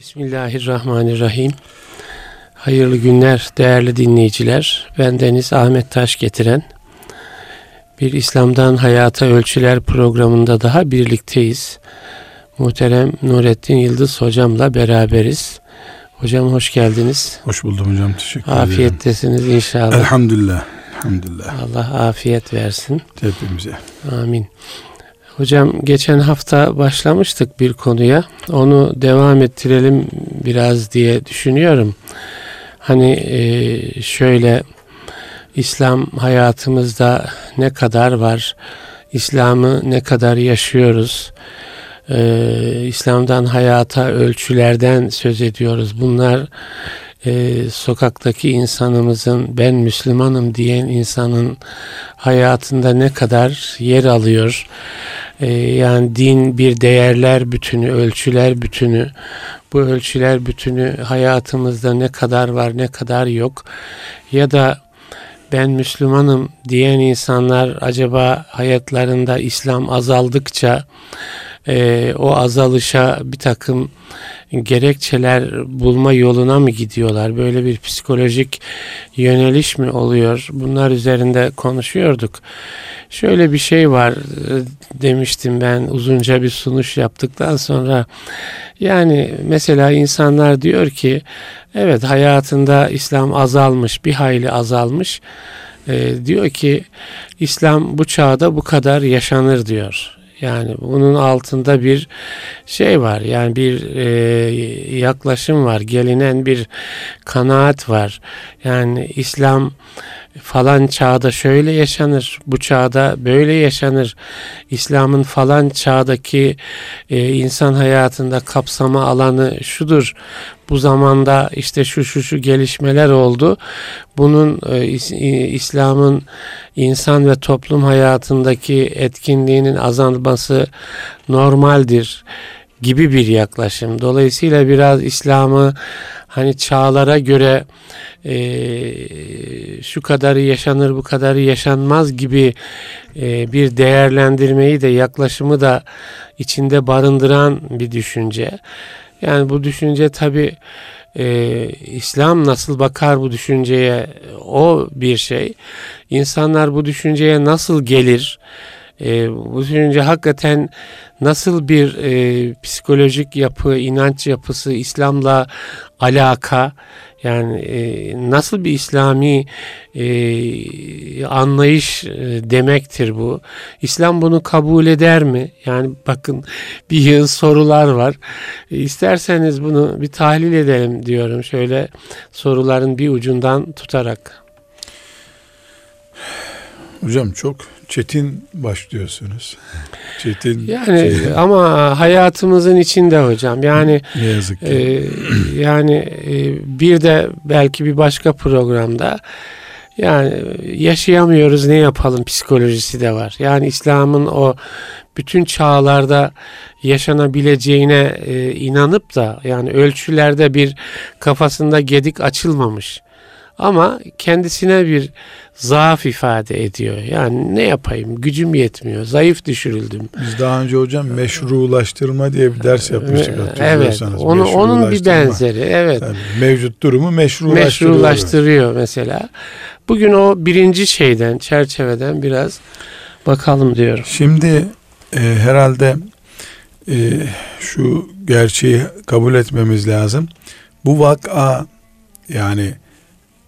Bismillahirrahmanirrahim. Hayırlı günler değerli dinleyiciler. Ben Deniz Ahmet Taş getiren bir İslam'dan Hayata Ölçüler programında daha birlikteyiz. Muhterem Nurettin Yıldız hocamla beraberiz. Hocam hoş geldiniz. Hoş buldum hocam. Teşekkür ederim. Afiyettesiniz inşallah. Elhamdülillah. Elhamdülillah. Allah afiyet versin. Hepimize. Amin. Hocam geçen hafta başlamıştık bir konuya. Onu devam ettirelim biraz diye düşünüyorum. Hani e, şöyle İslam hayatımızda ne kadar var? İslam'ı ne kadar yaşıyoruz? Ee, İslam'dan hayata ölçülerden söz ediyoruz. Bunlar e, sokaktaki insanımızın ben Müslümanım diyen insanın hayatında ne kadar yer alıyor? Ee, yani din bir değerler bütünü, ölçüler bütünü. Bu ölçüler bütünü hayatımızda ne kadar var, ne kadar yok? Ya da ben Müslümanım diyen insanlar acaba hayatlarında İslam azaldıkça e, o azalışa bir takım gerekçeler bulma yoluna mı gidiyorlar? Böyle bir psikolojik yöneliş mi oluyor? Bunlar üzerinde konuşuyorduk. Şöyle bir şey var e, demiştim ben uzunca bir sunuş yaptıktan sonra. Yani mesela insanlar diyor ki evet hayatında İslam azalmış, bir hayli azalmış. E, diyor ki İslam bu çağda bu kadar yaşanır diyor. Yani bunun altında bir şey var. Yani bir e, yaklaşım var. Gelinen bir kanaat var. Yani İslam falan çağda şöyle yaşanır, bu çağda böyle yaşanır. İslam'ın falan çağdaki e, insan hayatında kapsama alanı şudur. Bu zamanda işte şu şu şu gelişmeler oldu. Bunun e, İslam'ın insan ve toplum hayatındaki etkinliğinin azalması normaldir gibi bir yaklaşım. Dolayısıyla biraz İslam'ı hani çağlara göre e, şu kadarı yaşanır bu kadarı yaşanmaz gibi e, bir değerlendirmeyi de yaklaşımı da içinde barındıran bir düşünce. Yani bu düşünce tabi e, İslam nasıl bakar bu düşünceye o bir şey. İnsanlar bu düşünceye nasıl gelir? E, bu düşünce hakikaten nasıl bir e, psikolojik yapı, inanç yapısı, İslam'la alaka yani e, nasıl bir İslami e, anlayış e, demektir bu? İslam bunu kabul eder mi? Yani bakın bir yığın sorular var. E, isterseniz bunu bir tahlil edelim diyorum. Şöyle soruların bir ucundan tutarak. Hocam çok çetin başlıyorsunuz. Çetin. Yani şey. ama hayatımızın içinde hocam. Yani ne yazık ki. E, yani e, bir de belki bir başka programda yani yaşayamıyoruz ne yapalım psikolojisi de var. Yani İslam'ın o bütün çağlarda yaşanabileceğine e, inanıp da yani ölçülerde bir kafasında gedik açılmamış. Ama kendisine bir zaaf ifade ediyor. Yani ne yapayım gücüm yetmiyor. Zayıf düşürüldüm. Biz daha önce hocam meşrulaştırma diye bir ders yapmıştık Evet. Onu, onun bir benzeri. Evet. Yani mevcut durumu meşrulaştırıyor. Meşrulaştırıyor mesela. Bugün o birinci şeyden, çerçeveden biraz bakalım diyorum. Şimdi e, herhalde e, şu gerçeği kabul etmemiz lazım. Bu vaka yani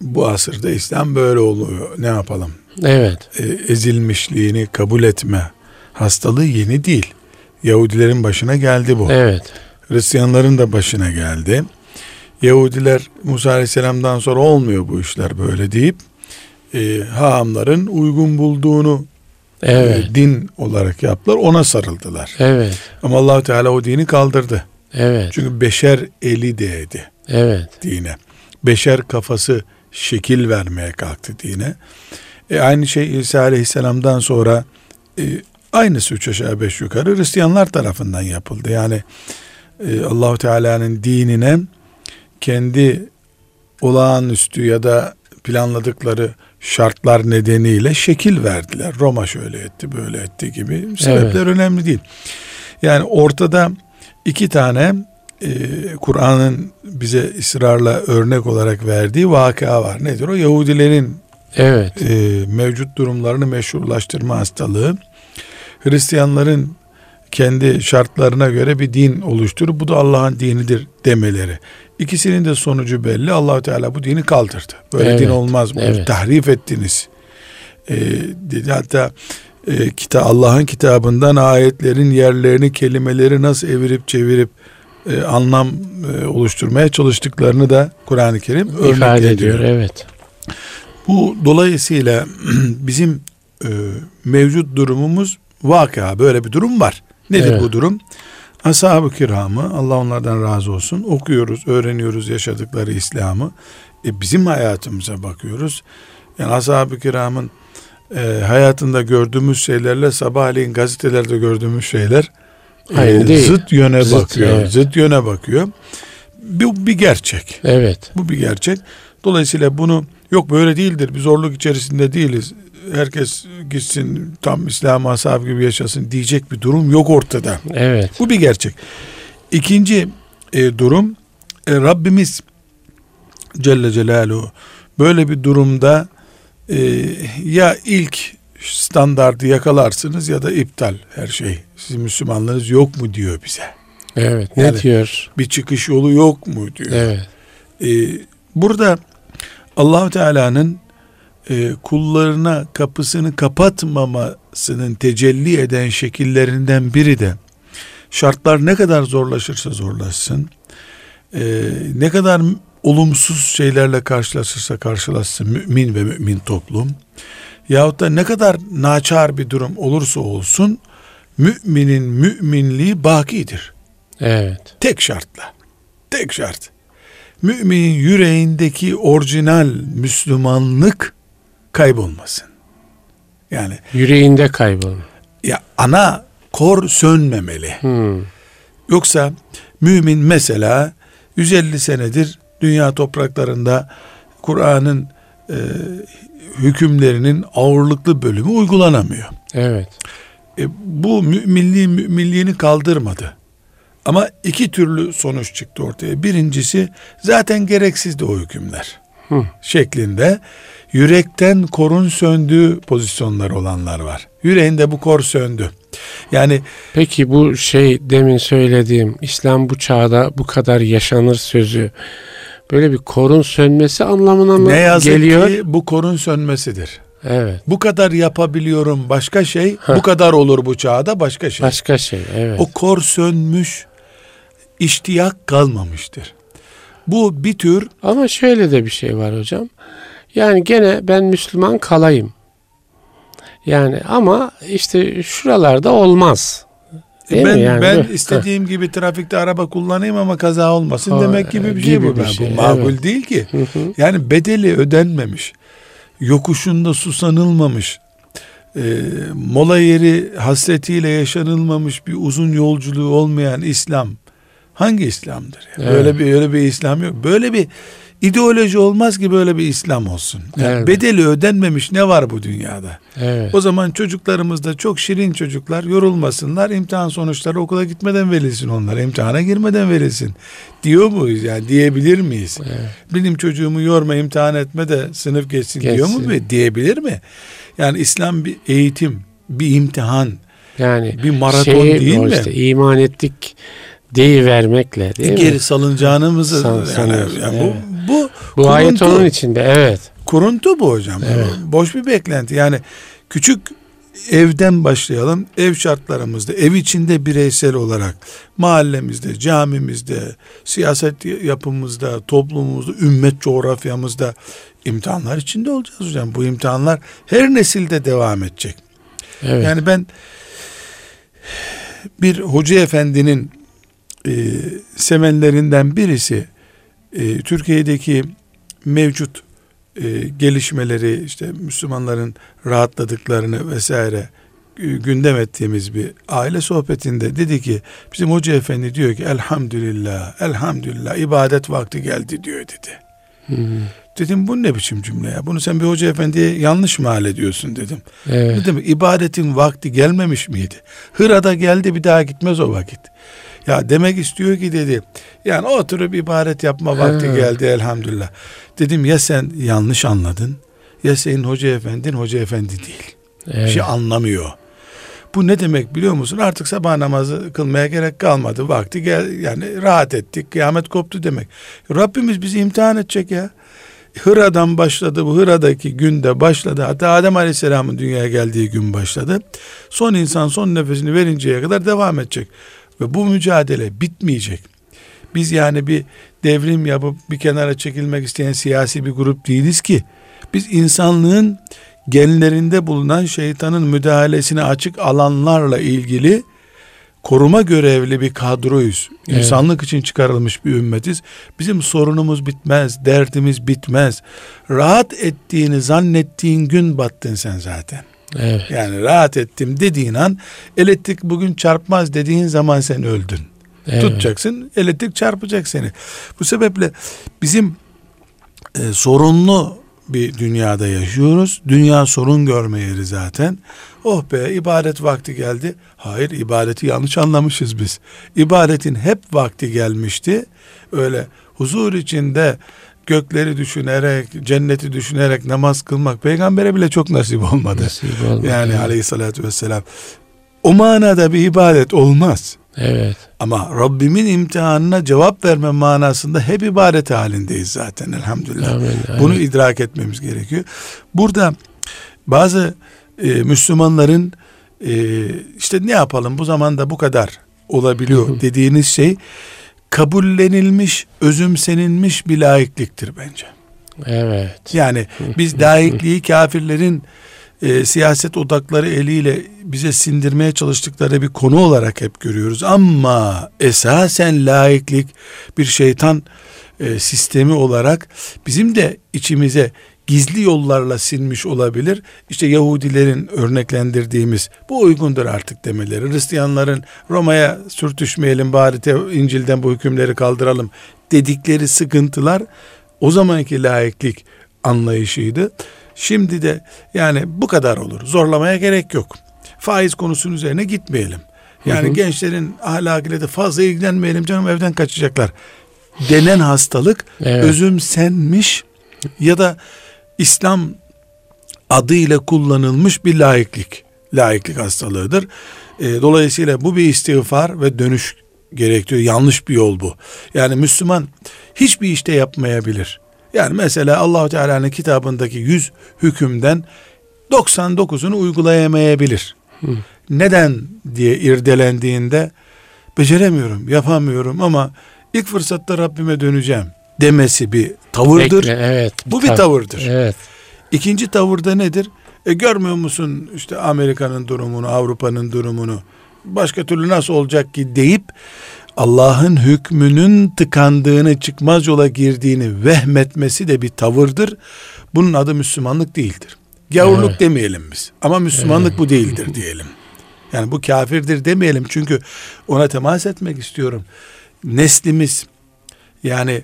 bu asırda İslam böyle oluyor. Ne yapalım? Evet. E, ezilmişliğini kabul etme hastalığı yeni değil. Yahudilerin başına geldi bu. Evet. Hristiyanların da başına geldi. Yahudiler Musa Aleyhisselam'dan sonra olmuyor bu işler böyle deyip e, hahamların uygun bulduğunu e, evet. e, din olarak yaptılar. Ona sarıldılar. Evet. Ama allah Teala o dini kaldırdı. Evet. Çünkü beşer eli değdi. Evet. Dine. Beşer kafası şekil vermeye kalktı dine. E aynı şey İsa Aleyhisselam'dan sonra e, aynısı üç aşağı beş yukarı Hristiyanlar tarafından yapıldı. Yani e, Allahu Teala'nın dinine kendi olağanüstü ya da planladıkları şartlar nedeniyle şekil verdiler. Roma şöyle etti, böyle etti gibi sebepler evet. önemli değil. Yani ortada iki tane Kur'an'ın bize ısrarla örnek olarak verdiği vakıa var. Nedir o? Yahudilerin evet. e, mevcut durumlarını meşrulaştırma hastalığı. Hristiyanların kendi şartlarına göre bir din oluşturup bu da Allah'ın dinidir demeleri. İkisinin de sonucu belli. Allahu Teala bu dini kaldırdı. Böyle Evet, din olmaz. Bunu evet. tahrif ettiniz. E, dedi hatta e, kita Allah'ın kitabından ayetlerin yerlerini, kelimeleri nasıl evirip çevirip e, anlam e, oluşturmaya çalıştıklarını da Kur'an-ı Kerim örnek ifade ediyor. ediyor. Evet. Bu dolayısıyla bizim e, mevcut durumumuz vakıa böyle bir durum var. Nedir Evet. bu durum? Ashab-ı kiramı Allah onlardan razı olsun okuyoruz, öğreniyoruz yaşadıkları İslam'ı. E, bizim hayatımıza bakıyoruz. Yani ashab-ı kiramın e, hayatında gördüğümüz şeylerle sabahleyin gazetelerde gördüğümüz şeyler e, Aynı değil. zıt yöne Zıt, bakıyor. evet. Zıt yöne bakıyor. Bu bir gerçek. Evet. Bu bir gerçek. Dolayısıyla bunu yok böyle değildir. Bir zorluk içerisinde değiliz. Herkes gitsin tam İslam ashab gibi yaşasın diyecek bir durum yok ortada. Evet. Bu bir gerçek. İkinci e, durum e, Rabbimiz Celle Celaluhu böyle bir durumda e, ya ilk standardı yakalarsınız ya da iptal her şey. Sizin Müslümanlığınız yok mu diyor bize. Evet. Ne Yani- diyor? Bir çıkış yolu yok mu diyor. Evet. Ee, burada Allahu Teala'nın e, kullarına kapısını kapatmamasının tecelli eden şekillerinden biri de şartlar ne kadar zorlaşırsa zorlaşsın, e, ne kadar olumsuz şeylerle karşılaşırsa karşılaşsın mümin ve mümin toplum, yahut da ne kadar naçar bir durum olursa olsun, müminin müminliği bakidir. Evet. Tek şartla. Tek şart. Müminin yüreğindeki orijinal Müslümanlık kaybolmasın. Yani Yüreğinde kaybolma. ya ana kor sönmemeli. Hmm. Yoksa mümin mesela 150 senedir dünya topraklarında Kur'an'ın e, hükümlerinin ağırlıklı bölümü uygulanamıyor. Evet. E, bu müminliğin müminliğini kaldırmadı. Ama iki türlü sonuç çıktı ortaya. Birincisi zaten gereksizdi o hükümler. Hı. Şeklinde yürekten korun söndüğü pozisyonlar olanlar var. Yüreğinde bu kor söndü. Yani Peki bu şey demin söylediğim İslam bu çağda bu kadar yaşanır sözü böyle bir korun sönmesi anlamına mı ne yazık geliyor? ki bu korun sönmesidir. Evet. Bu kadar yapabiliyorum başka şey, Heh. bu kadar olur bu çağda başka şey. Başka şey. Evet. O kor sönmüş, iştiyak kalmamıştır. Bu bir tür Ama şöyle de bir şey var hocam. Yani gene ben Müslüman kalayım. Yani ama işte şuralarda olmaz. Değil ben mi? Yani ben istediğim gibi trafikte araba kullanayım ama kaza olmasın Ha, demek gibi bir şey gibi bu. bir şey, Bu makul evet. değil ki. Hı hı. Yani bedeli ödenmemiş. Yokuşunda susanılmamış. e, mola yeri hasretiyle yaşanılmamış bir uzun yolculuğu olmayan İslam hangi İslam'dır? ya? Evet. Böyle bir öyle bir İslam yok. Böyle bir ideoloji olmaz ki böyle bir İslam olsun. Yani Evet. bedeli ödenmemiş ne var bu dünyada? Evet. O zaman çocuklarımız da çok şirin çocuklar yorulmasınlar. imtihan sonuçları okula gitmeden verilsin onlara. imtihana girmeden verilsin. Diyor muyuz yani diyebilir miyiz? Evet. Benim çocuğumu yorma imtihan etme de sınıf geçsin, diyor mu? Geçsin. Diyebilir mi? Yani İslam bir eğitim, bir imtihan, Yani bir maraton şeyi değil mi? işte iman deyi vermekle değil Geri mi? salınacağınızı San- yani, yani evet. bu bu Bu ayet onun içinde evet. Kuruntu bu hocam. Evet. Boş bir beklenti. Yani küçük evden başlayalım. Ev şartlarımızda, ev içinde bireysel olarak mahallemizde, camimizde, siyaset yapımızda, toplumumuzda, ümmet coğrafyamızda imtihanlar içinde olacağız hocam. Bu imtihanlar her nesilde devam edecek. Evet. Yani ben bir hoca efendinin e, semenlerinden birisi e, Türkiye'deki mevcut e, gelişmeleri işte Müslümanların rahatladıklarını vesaire e, gündem ettiğimiz bir aile sohbetinde dedi ki bizim hoca efendi diyor ki elhamdülillah elhamdülillah ibadet vakti geldi diyor dedi. Hı. Dedim bu ne biçim cümle ya bunu sen bir hoca efendiye yanlış mal ediyorsun dedim. Evet. Ne demek ibadetin vakti gelmemiş miydi? Hıra'da geldi bir daha gitmez o vakit. Ya demek istiyor ki dedi. Yani oturup ibadet yapma vakti Ha. geldi elhamdülillah. Dedim ya sen yanlış anladın ya senin hoca efendin hoca efendi değil. Bir Evet. şey anlamıyor. Bu ne demek biliyor musun? Artık sabah namazı kılmaya gerek kalmadı. Vakti gel yani rahat ettik. Kıyamet koptu demek. Rabbimiz bizi imtihan edecek ya. Hıra'dan başladı. Bu Hıra'daki günde başladı. Hatta Adem Aleyhisselam'ın dünyaya geldiği gün başladı. Son insan son nefesini verinceye kadar devam edecek. Ve bu mücadele bitmeyecek. Biz yani bir devrim yapıp bir kenara çekilmek isteyen siyasi bir grup değiliz ki. Biz insanlığın genlerinde bulunan şeytanın müdahalesine açık alanlarla ilgili koruma görevli bir kadroyuz. Evet. İnsanlık için çıkarılmış bir ümmetiz. Bizim sorunumuz bitmez, derdimiz bitmez. Rahat ettiğini zannettiğin gün battın sen zaten. Evet. Yani rahat ettim dediğin an elektrik bugün çarpmaz dediğin zaman sen öldün. Evet. Tutacaksın elektrik çarpacak seni. Bu sebeple bizim e, sorunlu bir dünyada yaşıyoruz. Dünya sorun görme yeri zaten. Oh be ibadet vakti geldi. Hayır ibadeti yanlış anlamışız biz. İbadetin hep vakti gelmişti. Öyle huzur içinde gökleri düşünerek, cenneti düşünerek namaz kılmak peygambere bile çok nasip olmadı. Nasip olmadı. Yani Evet. aleyhissalatü vesselam. O manada bir ibadet olmaz. Evet. Ama Rabbimin imtihanına cevap verme manasında hep ibadet halindeyiz zaten elhamdülillah. Amin. amin. Bunu idrak etmemiz gerekiyor. Burada bazı e, Müslümanların e, işte ne yapalım bu zamanda bu kadar olabiliyor dediğiniz şey kabullenilmiş, özümsenilmiş bir laikliktir bence. Evet. Yani biz laikliği kafirlerin e, siyaset odakları eliyle bize sindirmeye çalıştıkları bir konu olarak hep görüyoruz. Ama esasen laiklik bir şeytan e, sistemi olarak bizim de içimize gizli yollarla sinmiş olabilir. İşte Yahudilerin örneklendirdiğimiz bu uygundur artık demeleri. Hristiyanların Roma'ya sürtüşmeyelim bari te, İncil'den bu hükümleri kaldıralım dedikleri sıkıntılar o zamanki laiklik anlayışıydı. Şimdi de yani bu kadar olur. Zorlamaya gerek yok. Faiz konusunun üzerine gitmeyelim. Yani Hı hı. gençlerin ahlakıyla da fazla ilgilenmeyelim canım evden kaçacaklar. Denen hastalık Evet. özümsenmiş ya da İslam adıyla kullanılmış bir laiklik. Laiklik hastalığıdır. E, dolayısıyla bu bir istiğfar ve dönüş gerektiriyor. Yanlış bir yol bu. Yani Müslüman hiçbir işte yapmayabilir. Yani mesela Allahu Teala'nın kitabındaki 100 hükümden 99'unu uygulayamayabilir. Neden diye irdelendiğinde beceremiyorum, yapamıyorum ama ilk fırsatta Rabbime döneceğim demesi bir tavırdır. Bekle, evet. Bu bir Tav- tavırdır. Evet. İkinci tavırda nedir? E görmüyor musun işte Amerika'nın durumunu, Avrupa'nın durumunu? Başka türlü nasıl olacak ki deyip Allah'ın hükmünün tıkandığını, çıkmaz yola girdiğini vehmetmesi de bir tavırdır. Bunun adı Müslümanlık değildir. Gavurluk Evet. demeyelim biz. Ama Müslümanlık bu değildir diyelim. Yani bu kafirdir demeyelim çünkü ona temas etmek istiyorum. Neslimiz yani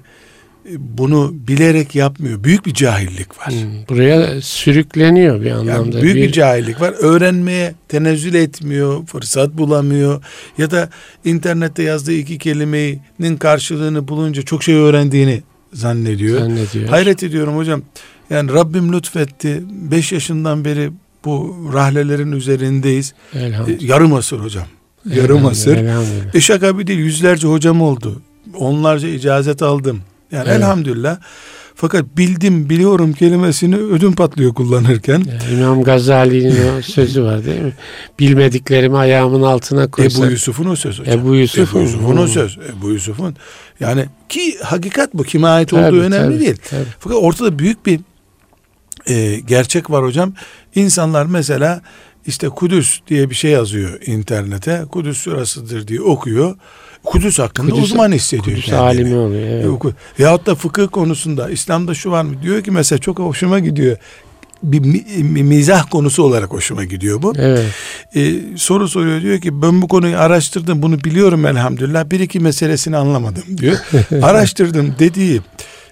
bunu bilerek yapmıyor. Büyük bir cahillik var. Hmm, Buraya sürükleniyor bir Yani anlamda. büyük bir, cahillik var. Öğrenmeye tenezzül etmiyor, fırsat bulamıyor ya da internette yazdığı iki kelimenin karşılığını bulunca çok şey öğrendiğini zannediyor. zannediyor. Hayret ediyorum hocam. Yani Rabbim lütfetti. 5 yaşından beri bu rahlelerin üzerindeyiz. E, Elhamdülillah. yarım asır hocam. Yarım Elhamdülillah, asır. Elhamdülillah. E şaka bir değil yüzlerce hocam oldu. Onlarca icazet aldım. Yani Evet. elhamdülillah. Fakat bildim biliyorum kelimesini ödüm patlıyor kullanırken. Yani İmam Gazali'nin o sözü var değil mi? Bilmediklerimi ayağımın altına koysam. Ebu Yusuf'un o söz hocam. Ebu Yusuf. Ebu Yusuf'un o söz. Ebu Yusuf'un. Yani ki hakikat bu. Kime ait Tabii, olduğu önemli tabii, değil. tabii. Fakat ortada büyük bir e, gerçek var hocam. İnsanlar mesela işte Kudüs diye bir şey yazıyor internete. Kudüs surasıdır diye okuyor. Kudüs hakkında Kudüs- uzman hissediyor Kudüs kendini. alimi oluyor. Evet. Yok. Yahut da fıkıh konusunda İslam'da şu var mı? Diyor ki mesela çok hoşuma gidiyor. Bir mi- mi- mizah konusu olarak hoşuma gidiyor bu. Evet. Ee, soru soruyor diyor ki ben bu konuyu araştırdım bunu biliyorum elhamdülillah bir iki meselesini anlamadım diyor. araştırdım dediği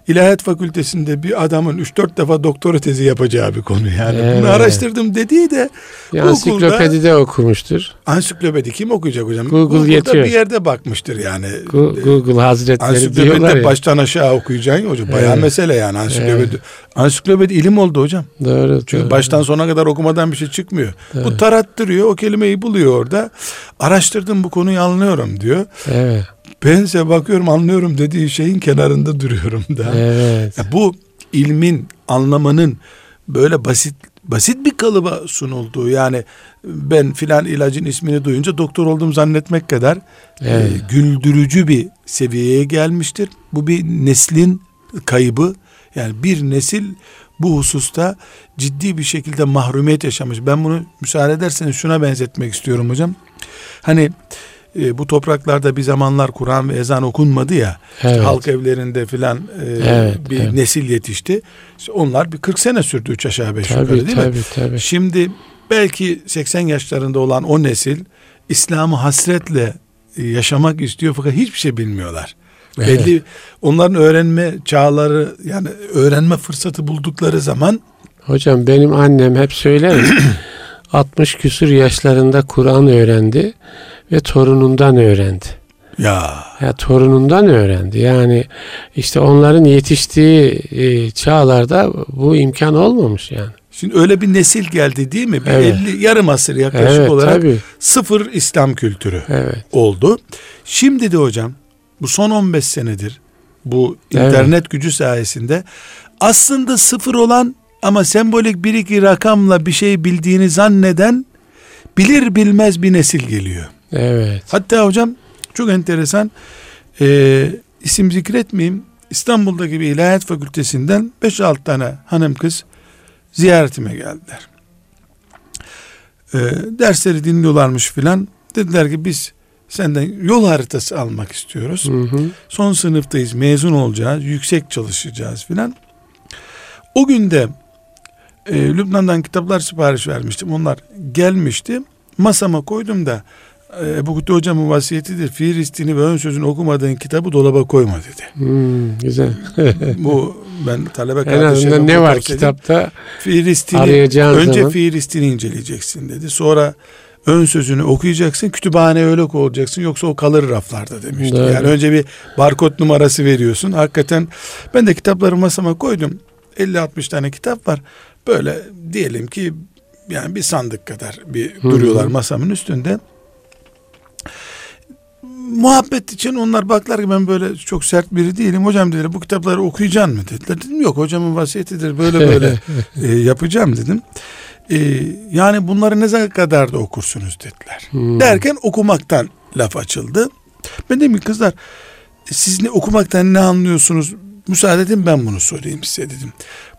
İlahiyat Fakültesinde bir adamın 3-4 defa doktora tezi yapacağı bir konu yani. Evet. Bunu araştırdım dediği de Bir Google'da- ansiklopedide okumuştur. ansiklopedi kim okuyacak hocam? Google Google'da yetiyor. bir yerde bakmıştır yani. Gu- Google Hazretleri diyorlar ya. baştan aşağı okuyacaksın ya hocam. Bayağı Evet. mesele yani ansiklopedi. Ansiklopedi ilim oldu hocam. Doğru. Çünkü doğru. baştan sona kadar okumadan bir şey çıkmıyor. Bu Evet. tarattırıyor, o kelimeyi buluyor orada. Araştırdım bu konuyu anlıyorum diyor. Evet. Bense bakıyorum anlıyorum dediği şeyin kenarında duruyorum da. Evet. Ya bu ilmin anlamanın böyle basit basit bir kalıba sunulduğu yani ben filan ilacın ismini duyunca doktor olduğumu zannetmek kadar Evet. e, güldürücü bir seviyeye gelmiştir. Bu bir neslin kaybı. Yani bir nesil bu hususta ciddi bir şekilde mahrumiyet yaşamış. Ben bunu müsaade ederseniz şuna benzetmek istiyorum hocam. Hani e, bu topraklarda bir zamanlar Kur'an ve ezan okunmadı ya. Evet. halk evlerinde filan e, Evet, bir evet. nesil yetişti. İşte onlar bir 40 sene sürdü üç aşağı beş yukarı Tabii değil mi? tabii tabii. Şimdi belki 80 yaşlarında olan o nesil İslam'ı hasretle e, yaşamak istiyor fakat hiçbir şey bilmiyorlar. Evet. Belli onların öğrenme çağları yani öğrenme fırsatı buldukları zaman Hocam benim annem hep söyler. 60 küsür yaşlarında Kur'an öğrendi ve torunundan öğrendi. ya Ya torunundan öğrendi. Yani işte onların yetiştiği e, çağlarda bu imkan olmamış yani. şimdi öyle bir nesil geldi değil mi? Bir Evet. 50 yarım asır yaklaşık Evet olarak tabii. sıfır İslam kültürü Evet. oldu. Şimdi de hocam bu son 15 senedir bu Evet. internet gücü sayesinde aslında sıfır olan ama sembolik bir iki rakamla bir şey bildiğini zanneden bilir bilmez bir nesil geliyor. Evet. Hatta hocam çok enteresan e, isim zikretmeyeyim İstanbul'daki bir ilahiyat fakültesinden 5-6 tane hanım kız ziyaretime geldiler. E, dersleri dinliyorlarmış filan. Dediler ki biz senden yol haritası almak istiyoruz. Hı hı. Son sınıftayız, mezun olacağız, yüksek çalışacağız filan. O günde e, Lübnan'dan kitaplar sipariş vermiştim. Onlar gelmişti. Masama koydum da Ebu Kutlu hocamın vasiyetidir. Fiilistini ve ön sözünü okumadığın kitabı dolaba koyma dedi. Hmm, güzel. Bu ben talebe en kardeşime azından ne var kitapta? Fiilistini önce zaman- Fiilistini inceleyeceksin dedi. Sonra ön sözünü okuyacaksın. Kütüphane öyle koyacaksın yoksa o kalır raflarda demişti. Doğru. Yani önce bir barkod numarası veriyorsun. Hakikaten ben de kitapları masama koydum. 50-60 tane kitap var. Böyle diyelim ki yani bir sandık kadar bir Hı hı. duruyorlar masamın üstünde. Muhabbet için onlar baklar ki ben böyle çok sert biri değilim. Hocam dediler bu kitapları okuyacaksın mı dediler. Dedim yok hocamın vasiyetidir böyle böyle e, yapacağım dedim. E, yani bunları ne kadar da okursunuz dediler. Hmm. Derken okumaktan laf açıldı. Ben dedim ki kızlar siz ne okumaktan ne anlıyorsunuz? Müsaade edin ben bunu sorayım size dedim.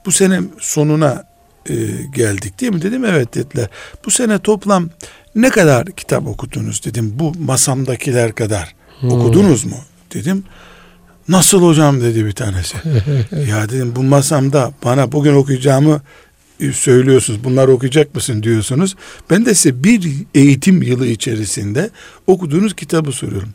Bu sene sonuna e, geldik değil mi dedim. Evet dediler. Bu sene toplam ne kadar kitap okudunuz dedim. Bu masamdakiler kadar Hmm. okudunuz mu dedim. Nasıl hocam dedi bir tanesi. ya dedim bu masamda bana bugün okuyacağımı söylüyorsunuz. Bunları okuyacak mısın diyorsunuz. Ben de size bir eğitim yılı içerisinde okuduğunuz kitabı soruyorum.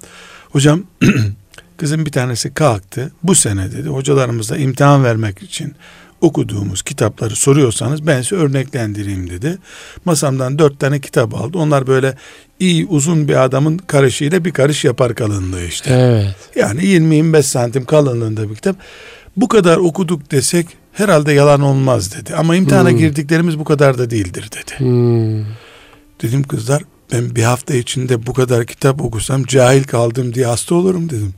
Hocam kızım bir tanesi kalktı. Bu sene dedi hocalarımıza imtihan vermek için okuduğumuz kitapları soruyorsanız ben size örneklendireyim dedi. Masamdan dört tane kitap aldı. Onlar böyle iyi uzun bir adamın karışıyla bir karış yapar kalınlığı işte. Evet. Yani 20-25 santim kalınlığında bir kitap. Bu kadar okuduk desek herhalde yalan olmaz dedi. Ama imtihana Hmm. girdiklerimiz bu kadar da değildir dedi. Hmm. Dedim kızlar ben bir hafta içinde bu kadar kitap okusam cahil kaldım diye hasta olurum dedim.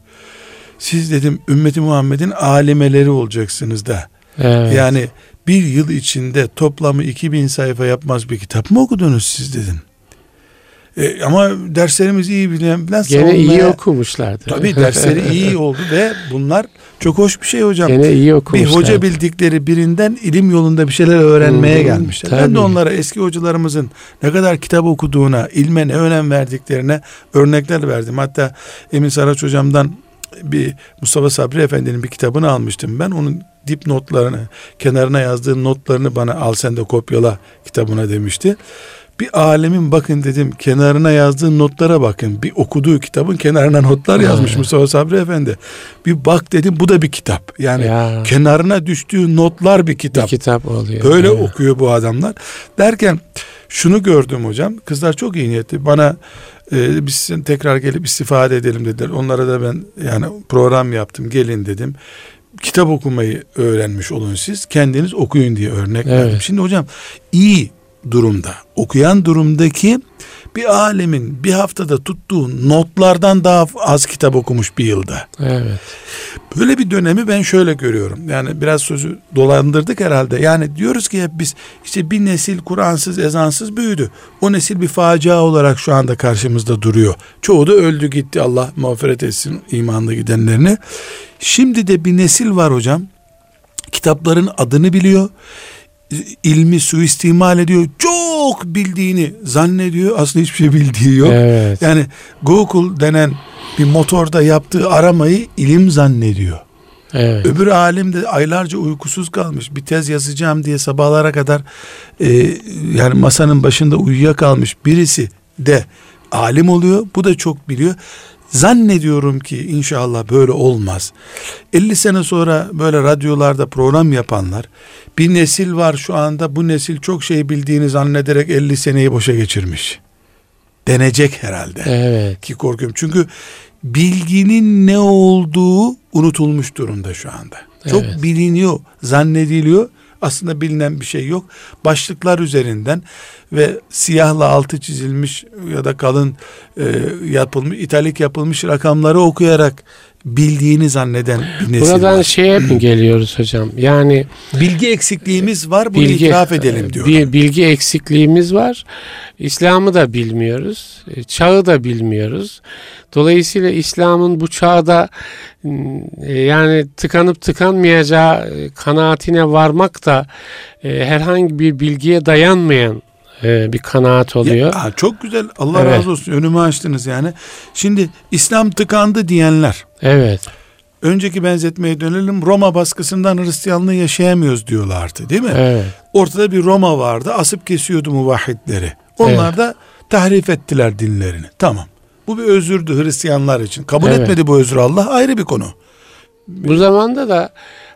Siz dedim ümmeti Muhammed'in alimeleri olacaksınız da. Evet. Yani bir yıl içinde toplamı 2000 sayfa yapmaz bir kitap mı okudunuz siz dedim. E, ama derslerimiz iyi bilen bilen Gene iyi savunmaya- okumuşlardı. Tabii dersleri iyi oldu ve bunlar çok hoş bir şey hocam. Gene iyi bir okumuşlardı. hoca bildikleri birinden ilim yolunda bir şeyler öğrenmeye Hmm, gelmişler. Ben de tabii. onlara eski hocalarımızın ne kadar kitap okuduğuna, ilme ne önem verdiklerine örnekler verdim. Hatta Emin Saraç hocamdan bir Mustafa Sabri Efendi'nin bir kitabını almıştım. Ben onun dipnotlarını, kenarına yazdığı notlarını bana al sen de kopyala kitabına demişti. Bir alemin bakın dedim kenarına yazdığı notlara bakın. Bir okuduğu kitabın kenarına notlar yazmış. Mustafa Sabri Efendi. Bir bak dedim bu da bir kitap. Yani Ya. kenarına düştüğü notlar bir kitap. Bir kitap oluyor. Böyle Evet. okuyor bu adamlar. Derken şunu gördüm hocam. Kızlar çok iyi niyetli. Bana e, biz sizin tekrar gelip istifade edelim dediler. Onlara da ben yani program yaptım. Gelin dedim. Kitap okumayı öğrenmiş olun siz. Kendiniz okuyun diye örnek Evet. verdim. Şimdi hocam iyi durumda, okuyan durumdaki bir alemin bir haftada tuttuğu notlardan daha az kitap okumuş bir yılda. Evet. Böyle bir dönemi ben şöyle görüyorum. Yani biraz sözü dolandırdık herhalde. Yani diyoruz ki hep biz işte bir nesil Kur'ansız, ezansız büyüdü. O nesil bir facia olarak şu anda karşımızda duruyor. Çoğu da öldü gitti. Allah mağfiret etsin imanlı gidenlerini. Şimdi de bir nesil var hocam. Kitapların adını biliyor. İlmi suistimal ediyor. Çok bildiğini zannediyor. Aslında hiçbir şey bildiği yok. Evet. Yani Google denen bir motorda yaptığı aramayı ilim zannediyor. Evet. Öbür alim de aylarca uykusuz kalmış. Bir tez yazacağım diye sabahlara kadar e, yani masanın başında uyuyakalmış birisi de alim oluyor. Bu da çok biliyor. Zannediyorum ki inşallah böyle olmaz. 50 sene sonra böyle radyolarda program yapanlar bir nesil var şu anda bu nesil çok şey bildiğini zannederek 50 seneyi boşa geçirmiş. Denecek herhalde Evet. ki korkuyorum. Çünkü bilginin ne olduğu unutulmuş durumda şu anda. Çok Evet. biliniyor, zannediliyor. Aslında bilinen bir şey yok. Başlıklar üzerinden ve siyahla altı çizilmiş ya da kalın e, yapılmış, italik yapılmış rakamları okuyarak bildiğini zanneden bir nesil Buradan var. şeye mi geliyoruz hocam? Yani Bilgi eksikliğimiz var, bunu bilgi itiraf edelim diyor. Bir bilgi eksikliğimiz var. İslam'ı da bilmiyoruz. e, Çağı da bilmiyoruz. Dolayısıyla İslam'ın bu çağda e, yani tıkanıp tıkanmayacağı e, kanaatine varmak da e, herhangi bir bilgiye dayanmayan e, bir kanaat oluyor. Ya, çok güzel. Allah Evet. razı olsun. Önümü açtınız yani. Şimdi İslam tıkandı diyenler Evet. önceki benzetmeye dönelim. Roma baskısından Hristiyanlığı yaşayamıyoruz diyorlardı değil mi? Evet. Ortada bir Roma vardı. Asıp kesiyordu muvahhidleri. Onlar da tahrif ettiler dinlerini. Tamam. Bu bir özürdü Hristiyanlar için. Kabul Evet. etmedi bu özrü Allah ayrı bir konu. Bu zamanda da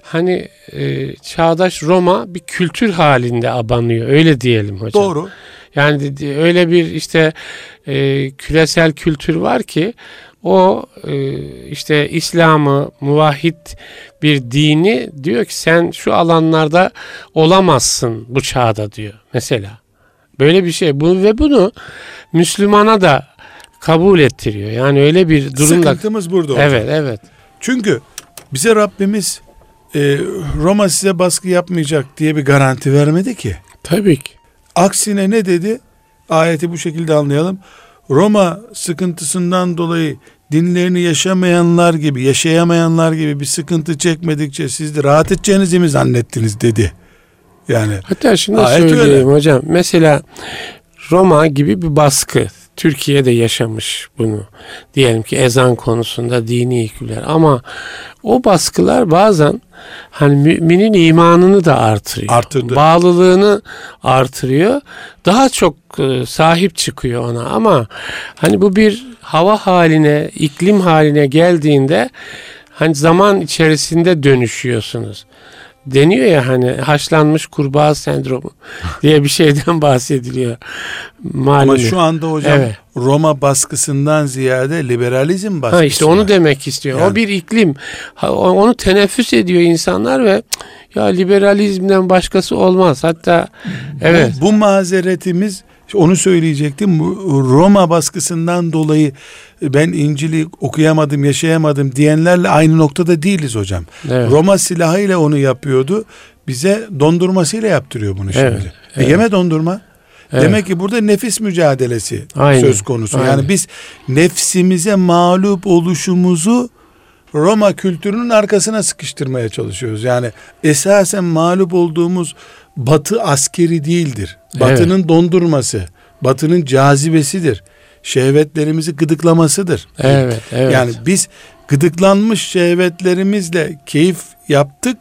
hani e, çağdaş Roma bir kültür halinde abanıyor. Öyle diyelim hocam. Doğru. Yani öyle bir işte e, küresel kültür var ki o e, işte İslam'ı muvahhid bir dini diyor ki sen şu alanlarda olamazsın bu çağda diyor mesela. Böyle bir şey bu ve bunu Müslümana da kabul ettiriyor. Yani öyle bir durumda. Sıkıntımız burada hocam. Evet, evet. Çünkü bize Rabbimiz e, Roma size baskı yapmayacak diye bir garanti vermedi ki. Tabii ki. Aksine ne dedi? Ayeti bu şekilde anlayalım. Roma sıkıntısından dolayı dinlerini yaşamayanlar gibi, yaşayamayanlar gibi bir sıkıntı çekmedikçe siz de rahat edeceğinizi mi zannettiniz dedi. Yani Hatta şunu söyleyeyim öyle. hocam. Mesela Roma gibi bir baskı. Türkiye'de yaşamış bunu. Diyelim ki ezan konusunda dini hükümler. Ama o baskılar bazen hani müminin imanını da artırıyor. Artırdı. Bağlılığını artırıyor. Daha çok e, sahip çıkıyor ona ama hani bu bir hava haline, iklim haline geldiğinde hani zaman içerisinde dönüşüyorsunuz. Deniyor ya hani haşlanmış kurbağa sendromu diye bir şeyden bahsediliyor. Malum. ama şu anda hocam Evet. Roma baskısından ziyade liberalizm baskısı. Ha işte onu var. demek istiyor. Yani. O bir iklim. Onu teneffüs ediyor insanlar ve "Cık, ya liberalizmden başkası olmaz. Hatta evet. Bu, bu mazeretimiz onu söyleyecektim. Bu Roma baskısından dolayı ben İncil'i okuyamadım, yaşayamadım diyenlerle aynı noktada değiliz hocam. Evet. Roma silahıyla onu yapıyordu. Bize dondurmasıyla yaptırıyor bunu şimdi. Evet, E evet. yeme dondurma. Evet. Demek ki burada nefis mücadelesi Aynen, söz konusu. aynen. Yani biz nefsimize mağlup oluşumuzu Roma kültürünün arkasına sıkıştırmaya çalışıyoruz. Yani esasen mağlup olduğumuz batı askeri değildir. Batının dondurması, batının cazibesidir. Şehvetlerimizi gıdıklamasıdır. Evet, evet. Yani biz gıdıklanmış şehvetlerimizle keyif yaptık.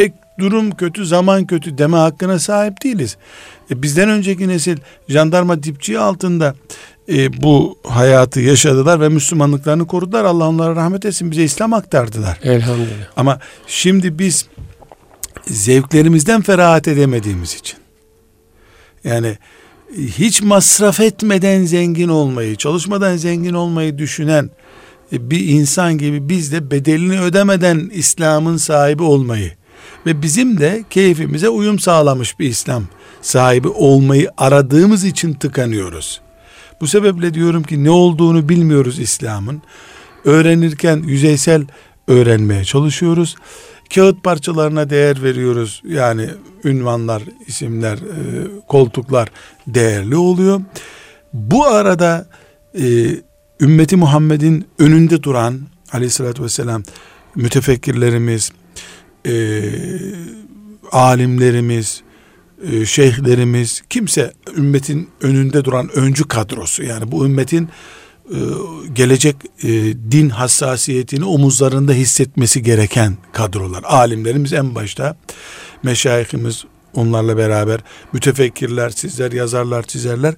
E, durum kötü, zaman kötü deme hakkına sahip değiliz. E, bizden önceki nesil jandarma dipçiği altında e, bu hayatı yaşadılar ve Müslümanlıklarını korudular. Allah onlara rahmet etsin. Bize İslam aktardılar. Elhamdülillah. Ama şimdi biz zevklerimizden ferahat edemediğimiz için yani hiç masraf etmeden zengin olmayı, çalışmadan zengin olmayı düşünen bir insan gibi biz de bedelini ödemeden İslam'ın sahibi olmayı ve bizim de keyfimize uyum sağlamış bir İslam sahibi olmayı aradığımız için tıkanıyoruz. Bu sebeple diyorum ki ne olduğunu bilmiyoruz İslam'ın. Öğrenirken yüzeysel öğrenmeye çalışıyoruz. Kağıt parçalarına değer veriyoruz. Yani ünvanlar, isimler, e, koltuklar değerli oluyor. Bu arada e, ümmeti Muhammed'in önünde duran aleyhissalatü vesselam mütefekkirlerimiz, e, alimlerimiz, e, şeyhlerimiz, kimse ümmetin önünde duran öncü kadrosu yani bu ümmetin e, gelecek e, din hassasiyetini omuzlarında hissetmesi gereken kadrolar. Alimlerimiz en başta, meşayihimiz onlarla beraber, mütefekkirler, sizler, yazarlar, çizerler,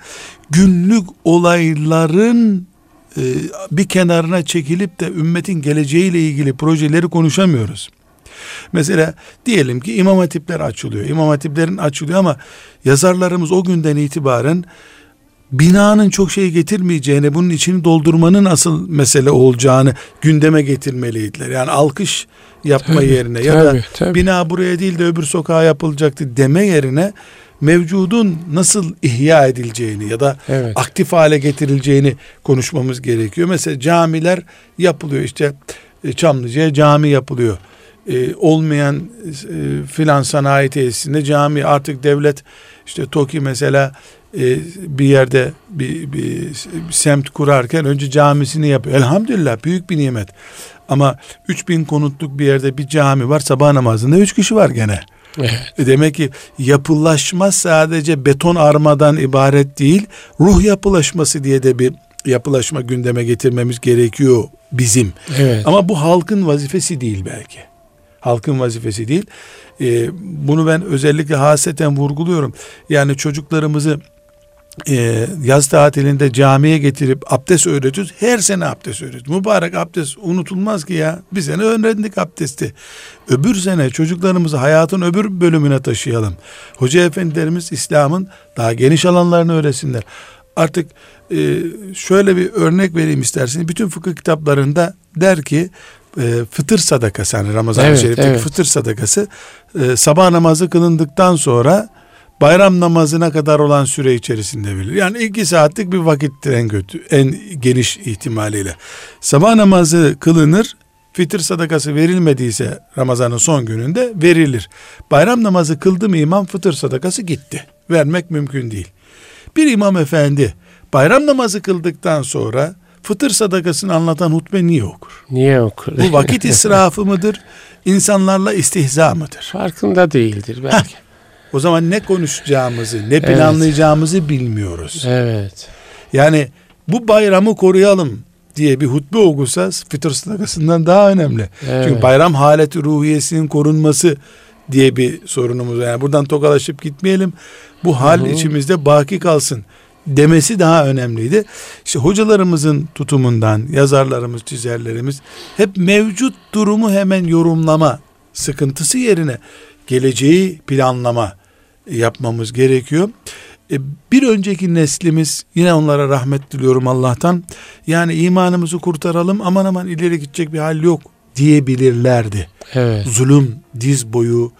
günlük olayların e, bir kenarına çekilip de ümmetin geleceğiyle ilgili projeleri konuşamıyoruz. Mesela diyelim ki imam hatipler açılıyor. İmam hatiplerin açılıyor ama yazarlarımız o günden itibaren binanın çok şey getirmeyeceğini, bunun içini doldurmanın asıl mesele olacağını gündeme getirmeliydiler. Yani alkış yapma tabii, yerine tabii, ya da tabii. bina buraya değil de öbür sokağa yapılacaktı deme yerine mevcudun nasıl ihya edileceğini ya da evet. aktif hale getirileceğini konuşmamız gerekiyor. Mesela camiler yapılıyor işte e, Çamlıca'ya cami yapılıyor. Ee, olmayan e, filan sanayi tesisinde cami artık devlet işte TOKİ mesela e, bir yerde bir, bir, bir semt kurarken önce camisini yapıyor. Elhamdülillah büyük bir nimet. Ama 3000 konutluk bir yerde bir cami var sabah namazında 3 kişi var gene. Evet. E, demek ki yapılaşma sadece beton armadan ibaret değil, ruh yapılaşması diye de bir yapılaşma gündeme getirmemiz gerekiyor bizim. Evet. Ama bu halkın vazifesi değil belki. Halkın vazifesi değil. Ee, bunu ben özellikle haseten vurguluyorum. Yani çocuklarımızı e, yaz tatilinde camiye getirip abdest öğretiyoruz. Her sene abdest öğretiyoruz. Mübarek abdest unutulmaz ki ya. Bir sene öğrendik abdesti. Öbür sene çocuklarımızı hayatın öbür bölümüne taşıyalım. Hoca efendilerimiz İslam'ın daha geniş alanlarını öğretsinler. Artık e, şöyle bir örnek vereyim isterseniz. Bütün fıkıh kitaplarında der ki e, fıtır sadakası hani Ramazan-ı evet, Şerif'teki evet. fıtır sadakası e, sabah namazı kılındıktan sonra bayram namazına kadar olan süre içerisinde verilir. Yani iki saatlik bir vakittir en kötü, en geniş ihtimaliyle. Sabah namazı kılınır, fitir sadakası verilmediyse Ramazan'ın son gününde verilir. Bayram namazı kıldı mı imam fıtır sadakası gitti. Vermek mümkün değil. Bir imam efendi bayram namazı kıldıktan sonra fıtır sadakasını anlatan hutbe niye okur? Niye okur? Bu vakit israfı mıdır? İnsanlarla istihza mıdır? Farkında değildir belki. Heh, o zaman ne konuşacağımızı, ne planlayacağımızı evet. bilmiyoruz. Evet. Yani bu bayramı koruyalım diye bir hutbe okusa fıtır sadakasından daha önemli. Evet. Çünkü bayram haleti ruhiyesinin korunması diye bir sorunumuz var. Yani buradan tokalaşıp gitmeyelim. Bu hal Hı-hı. içimizde baki kalsın demesi daha önemliydi. İşte hocalarımızın tutumundan, yazarlarımız, çizerlerimiz hep mevcut durumu hemen yorumlama sıkıntısı yerine geleceği planlama yapmamız gerekiyor. E, bir önceki neslimiz yine onlara rahmet diliyorum Allah'tan. Yani imanımızı kurtaralım aman aman ileri gidecek bir hal yok diyebilirlerdi. Evet. Zulüm diz boyu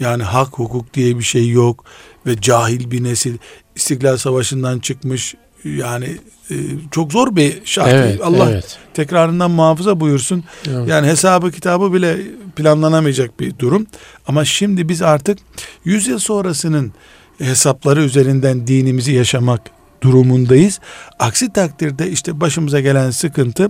yani hak hukuk diye bir şey yok ve cahil bir nesil İstiklal Savaşı'ndan çıkmış yani çok zor bir şart. Evet, Allah evet. tekrarından muhafaza buyursun. Evet. Yani hesabı kitabı bile planlanamayacak bir durum. Ama şimdi biz artık 100 yıl sonrasının hesapları üzerinden dinimizi yaşamak durumundayız. Aksi takdirde işte başımıza gelen sıkıntı e,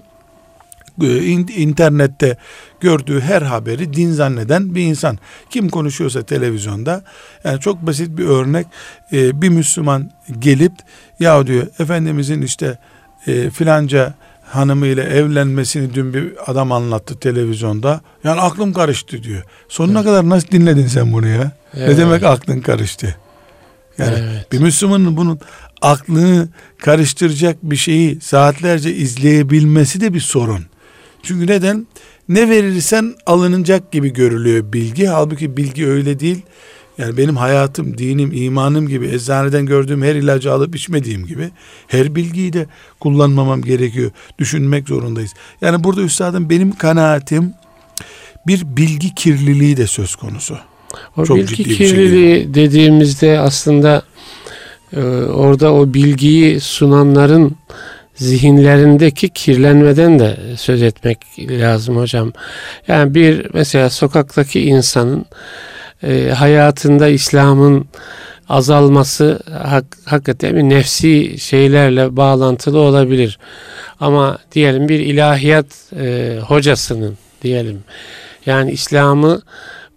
internette gördüğü her haberi din zanneden bir insan. Kim konuşuyorsa televizyonda yani çok basit bir örnek e, bir Müslüman gelip ya diyor Efendimizin işte e, filanca hanımıyla evlenmesini dün bir adam anlattı televizyonda. Yani aklım karıştı diyor. Sonuna evet. kadar nasıl dinledin sen bunu ya? Evet. Ne demek aklın karıştı? Yani evet. bir Müslümanın bunun aklını karıştıracak bir şeyi saatlerce izleyebilmesi de bir sorun. Çünkü neden? Ne verirsen alınacak gibi görülüyor bilgi. Halbuki bilgi öyle değil. Yani benim hayatım, dinim, imanım gibi eczaneden gördüğüm her ilacı alıp içmediğim gibi her bilgiyi de kullanmamam gerekiyor. Düşünmek zorundayız. Yani burada üstadım benim kanaatim bir bilgi kirliliği de söz konusu. O Çok bilgi ciddi kirliliği şey dediğimizde aslında e, orada o bilgiyi sunanların zihinlerindeki kirlenmeden de söz etmek lazım hocam. Yani bir mesela sokaktaki insanın e, hayatında İslam'ın azalması hak, hakikaten bir nefsi şeylerle bağlantılı olabilir. Ama diyelim bir ilahiyat e, hocasının diyelim yani İslam'ı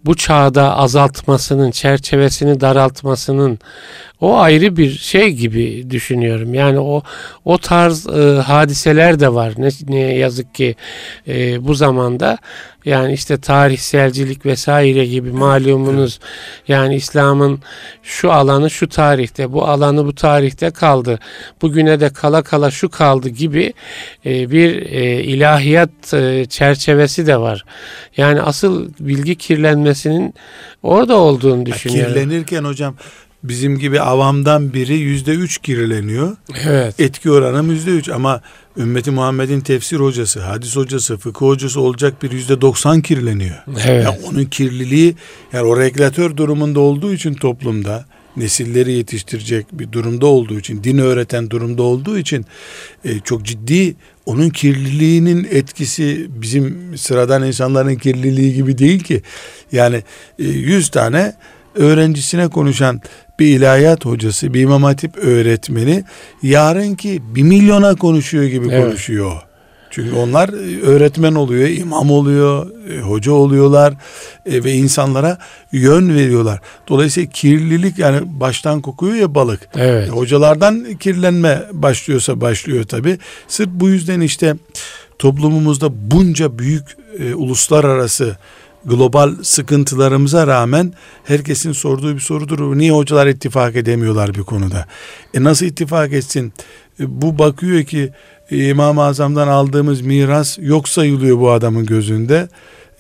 bu çağda azaltmasının, çerçevesini daraltmasının o ayrı bir şey gibi düşünüyorum. Yani o o tarz e, hadiseler de var. Ne, ne yazık ki e, bu zamanda yani işte tarihselcilik vesaire gibi malumunuz yani İslam'ın şu alanı şu tarihte bu alanı bu tarihte kaldı. Bugüne de kala kala şu kaldı gibi e, bir e, ilahiyat e, çerçevesi de var. Yani asıl bilgi kirlenmesinin orada olduğunu düşünüyorum. Kirlenirken hocam bizim gibi avamdan biri yüzde üç kirleniyor. Evet. Etki oranım yüzde üç ama ümmeti Muhammed'in tefsir hocası, hadis hocası, fıkıh hocası olacak bir yüzde doksan kirleniyor. Evet. Yani onun kirliliği yani o regülatör durumunda olduğu için toplumda nesilleri yetiştirecek bir durumda olduğu için, din öğreten durumda olduğu için e, çok ciddi onun kirliliğinin etkisi bizim sıradan insanların kirliliği gibi değil ki. Yani e, 100 tane öğrencisine konuşan bir ilahiyat hocası, bir imam hatip öğretmeni yarınki bir milyona konuşuyor gibi evet. konuşuyor. Çünkü onlar e, öğretmen oluyor, imam oluyor, e, hoca oluyorlar e, ve insanlara yön veriyorlar. Dolayısıyla kirlilik yani baştan kokuyor ya balık. Evet. Hocalardan kirlenme başlıyorsa başlıyor tabi. Sırf bu yüzden işte toplumumuzda bunca büyük e, uluslararası global sıkıntılarımıza rağmen herkesin sorduğu bir sorudur. Niye hocalar ittifak edemiyorlar bir konuda? E nasıl ittifak etsin? E, bu bakıyor ki e, İmam-ı Azam'dan aldığımız miras yok sayılıyor bu adamın gözünde.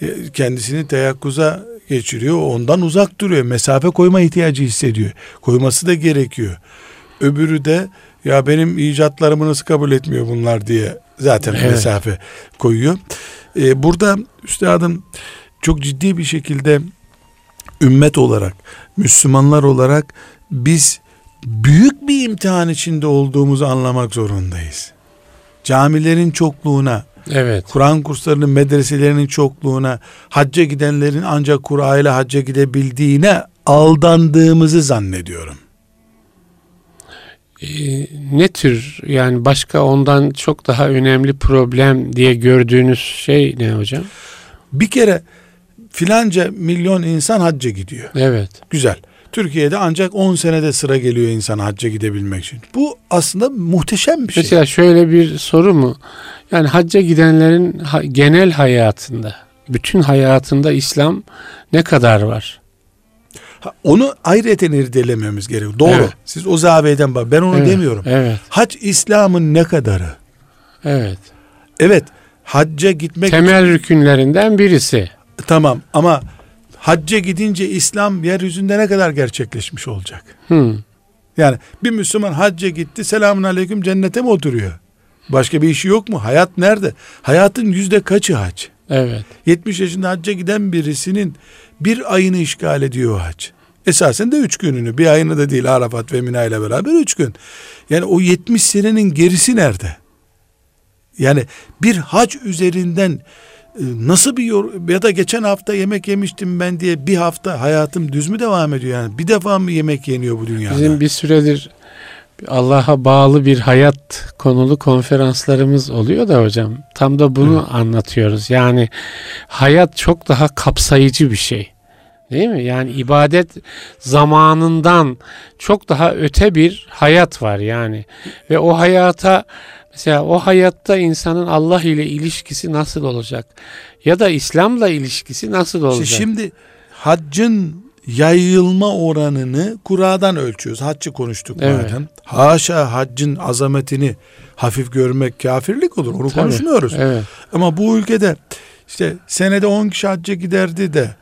E, kendisini teyakkuza geçiriyor. Ondan uzak duruyor. Mesafe koyma ihtiyacı hissediyor. Koyması da gerekiyor. Öbürü de ya benim icatlarımı nasıl kabul etmiyor bunlar diye zaten evet. mesafe koyuyor. Ee, burada üstadım çok ciddi bir şekilde ümmet olarak, Müslümanlar olarak biz büyük bir imtihan içinde olduğumuzu anlamak zorundayız. Camilerin çokluğuna, evet. Kur'an kurslarının, medreselerinin çokluğuna, hacca gidenlerin ancak Kur'an ile hacca gidebildiğine aldandığımızı zannediyorum. Ee, ne tür yani başka ondan çok daha önemli problem diye gördüğünüz şey ne hocam? Bir kere filanca milyon insan hacca gidiyor. Evet. Güzel. Türkiye'de ancak 10 senede sıra geliyor insan hacca gidebilmek için. Bu aslında muhteşem bir şey. Mesela şöyle bir soru mu? Yani hacca gidenlerin genel hayatında, bütün hayatında İslam ne kadar var? Onu ayrıca irdelememiz gerekiyor. Doğru. Evet. Siz o zaviyeden bak. Ben onu evet. demiyorum. Evet. Hac İslam'ın ne kadarı? Evet. Evet. Hacca gitmek temel için... rükünlerinden birisi. Tamam ama hacca gidince İslam yeryüzünde ne kadar gerçekleşmiş olacak? Hmm. Yani bir Müslüman hacca gitti selamun aleyküm cennete mi oturuyor? Başka bir işi yok mu? Hayat nerede? Hayatın yüzde kaçı hac? Evet. 70 yaşında hacca giden birisinin bir ayını işgal ediyor hac. Esasen de üç gününü. Bir ayını da değil Arafat ve Mina ile beraber üç gün. Yani o 70 senenin gerisi nerede? Yani bir hac üzerinden nasıl bir yor ya da geçen hafta yemek yemiştim ben diye bir hafta hayatım düz mü devam ediyor yani bir defa mı yemek yeniyor bu dünyada? Bizim bir süredir Allah'a bağlı bir hayat konulu konferanslarımız oluyor da hocam. Tam da bunu Hı. anlatıyoruz. Yani hayat çok daha kapsayıcı bir şey. Değil mi? Yani ibadet zamanından çok daha öte bir hayat var yani. Ve o hayata Mesela o hayatta insanın Allah ile ilişkisi nasıl olacak? Ya da İslam'la ilişkisi nasıl olacak? Şimdi haccın yayılma oranını kuradan ölçüyoruz. Haccı konuştuk Evet. madem. Haşa haccın azametini hafif görmek kafirlik olur. Onu Tabii, konuşmuyoruz. Evet. Ama bu ülkede işte senede 10 kişi hacca giderdi de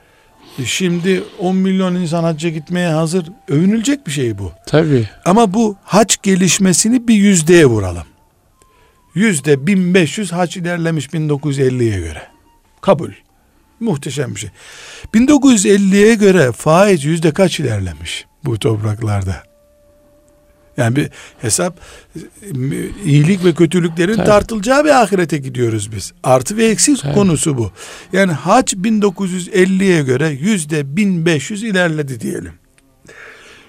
şimdi 10 milyon insan hacca gitmeye hazır. Övünülecek bir şey bu. Tabii. Ama bu hac gelişmesini bir yüzdeye vuralım. Yüzde 1500 hac ilerlemiş 1950'ye göre. Kabul. Muhteşem bir şey. 1950'ye göre faiz yüzde kaç ilerlemiş bu topraklarda? Yani bir hesap iyilik ve kötülüklerin Tabii. tartılacağı bir ahirete gidiyoruz biz. Artı ve eksi Tabii. konusu bu. Yani hac 1950'ye göre yüzde 1500 ilerledi diyelim.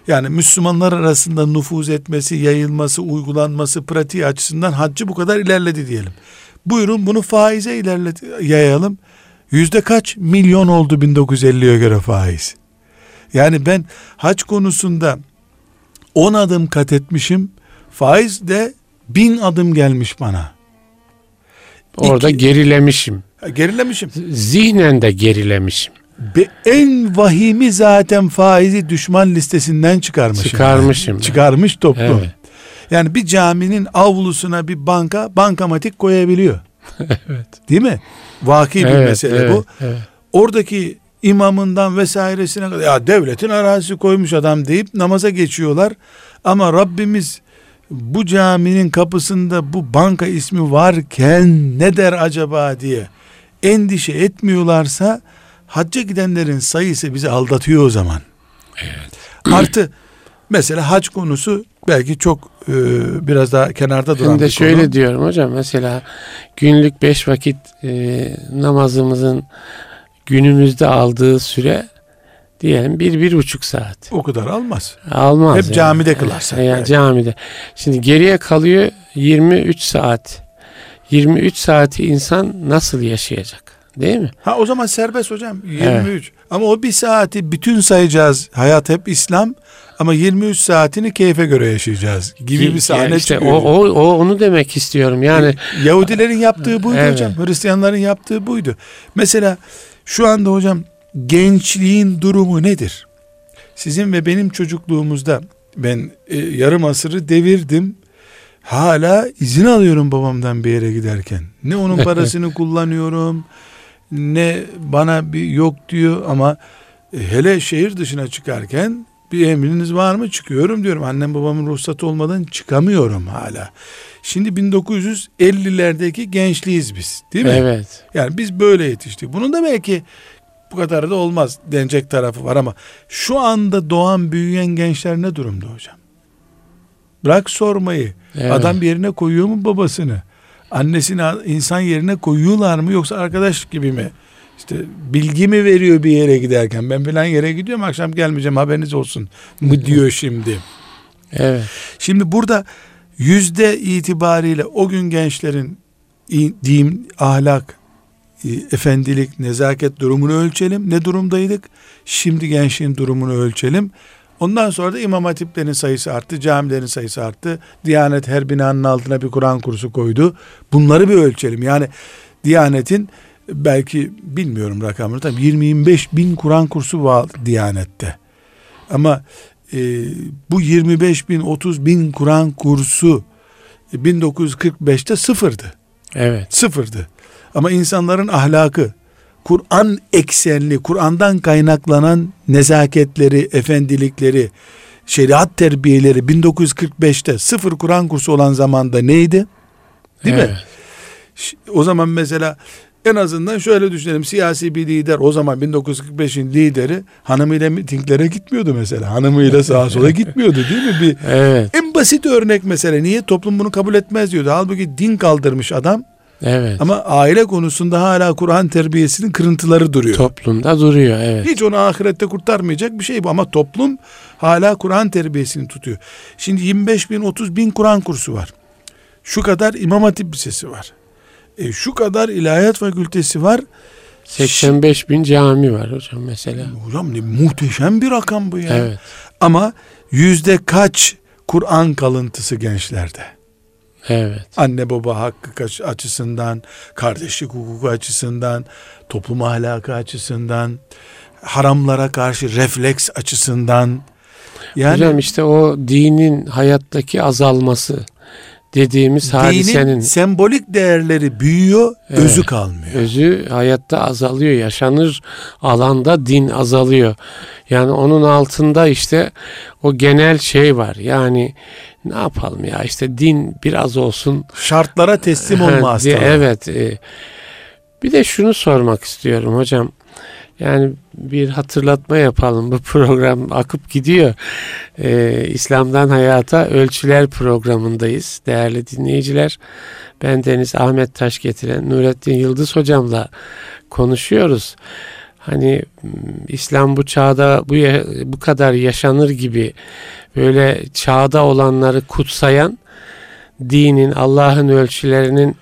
Yani Müslümanlar arasında nüfuz etmesi, yayılması, uygulanması, pratiği açısından haccı bu kadar ilerledi diyelim. Buyurun bunu faize ilerlet yayalım. Yüzde kaç milyon oldu 1950'ye göre faiz? Yani ben hac konusunda 10 adım kat etmişim. Faiz de bin adım gelmiş bana. Orada İki- gerilemişim. Gerilemişim. Zihnen de gerilemişim. Be- en vahimi zaten faizi düşman listesinden çıkarmışım. Çıkarmışım yani. Çıkarmış toplum. Evet. Yani bir caminin avlusuna bir banka bankamatik koyabiliyor. evet. Değil mi? Vaki bir Evet, mesele evet, bu. evet. Oradaki imamından vesairesine kadar ya devletin arazisi koymuş adam deyip namaza geçiyorlar. Ama Rabbimiz bu caminin kapısında bu banka ismi varken ne der acaba diye endişe etmiyorlarsa hacca gidenlerin sayısı bizi aldatıyor o zaman. Artı mesela hac konusu belki çok e, biraz daha kenarda duran Ben de bir şöyle konu. diyorum hocam mesela günlük beş vakit e, namazımızın günümüzde aldığı süre diyelim bir, bir buçuk saat. O kadar almaz. Almaz. Hep camide kılarsak Yani, yani. camide. Şimdi geriye kalıyor 23 saat. 23 saati insan nasıl yaşayacak? Değil mi? Ha o zaman serbest hocam 23. Ama o bir saati bütün sayacağız. Hayat hep İslam ama 23 saatini keyfe göre yaşayacağız gibi bir sahne Yani işte çıkıyor. o, o, o onu demek istiyorum. Yani Yahudilerin yaptığı buydu Evet. hocam. Hristiyanların yaptığı buydu. Mesela şu anda hocam gençliğin durumu nedir? Sizin ve benim çocukluğumuzda ben e, yarım asırı devirdim. Hala izin alıyorum babamdan bir yere giderken. Ne onun parasını kullanıyorum ne bana bir yok diyor ama e, hele şehir dışına çıkarken bir emriniz var mı çıkıyorum diyorum. Annem babamın ruhsatı olmadan çıkamıyorum hala. Şimdi 1950'lerdeki gençliğiz biz değil mi? evet. Yani biz böyle yetiştik. Bunun da belki bu kadar da olmaz denecek tarafı var ama şu anda doğan büyüyen gençler ne durumda hocam? Bırak sormayı. Evet. Adam bir yerine koyuyor mu babasını? Annesini insan yerine koyuyorlar mı yoksa arkadaş gibi mi? İşte bilgi mi veriyor bir yere giderken? Ben filan yere gidiyorum akşam gelmeyeceğim haberiniz olsun mı diyor şimdi. Evet. Şimdi burada yüzde itibariyle o gün gençlerin din, ahlak, efendilik, nezaket durumunu ölçelim. Ne durumdaydık? Şimdi gençliğin durumunu ölçelim. Ondan sonra da imam hatiplerin sayısı arttı, camilerin sayısı arttı. Diyanet her binanın altına bir Kur'an kursu koydu. Bunları bir ölçelim. Yani Diyanet'in belki bilmiyorum rakamını tabii 20-25 bin Kur'an kursu var Diyanet'te. Ama e, bu 25 bin 30 bin Kur'an kursu e, 1945'te sıfırdı. Evet. Sıfırdı. Ama insanların ahlakı, Kur'an eksenli, Kur'an'dan kaynaklanan nezaketleri, efendilikleri, şeriat terbiyeleri 1945'te sıfır Kur'an kursu olan zamanda neydi? Değil mi? Evet. Ş- O zaman mesela en azından şöyle düşünelim. Siyasi bir lider o zaman 1945'in lideri hanımıyla mitinglere gitmiyordu mesela. Hanımıyla sağa sola gitmiyordu değil mi? Bir, Evet. en basit örnek mesela. Niye toplum bunu kabul etmez diyordu. Halbuki din kaldırmış adam Evet. ama aile konusunda hala Kur'an terbiyesinin kırıntıları duruyor. Toplumda duruyor. Evet. Hiç onu ahirette kurtarmayacak bir şey bu ama toplum hala Kur'an terbiyesini tutuyor. Şimdi 25 bin 30 bin Kur'an kursu var. Şu kadar İmam Hatip Lisesi var. E, şu kadar ilahiyat fakültesi var. 85 bin cami var hocam mesela. Hocam ne muhteşem bir rakam bu ya. Evet. Ama yüzde kaç Kur'an kalıntısı gençlerde? Evet. Anne baba hakkı açısından, kardeşlik hukuku açısından, toplum ahlakı açısından, haramlara karşı refleks açısından. Yani Hocam işte o dinin hayattaki azalması dediğimiz dinin hadisenin sembolik değerleri büyüyor, evet, özü kalmıyor. Özü hayatta azalıyor. Yaşanır alanda din azalıyor. Yani onun altında işte o genel şey var. Yani ne yapalım ya işte din biraz olsun şartlara teslim olma hastalığı. Evet. E, bir de şunu sormak istiyorum hocam. Yani bir hatırlatma yapalım. Bu program akıp gidiyor. Ee, İslam'dan Hayata Ölçüler programındayız. Değerli dinleyiciler. Ben Deniz Ahmet Taş getiren Nurettin Yıldız hocamla konuşuyoruz. Hani İslam bu çağda bu bu kadar yaşanır gibi böyle çağda olanları kutsayan dinin, Allah'ın ölçülerinin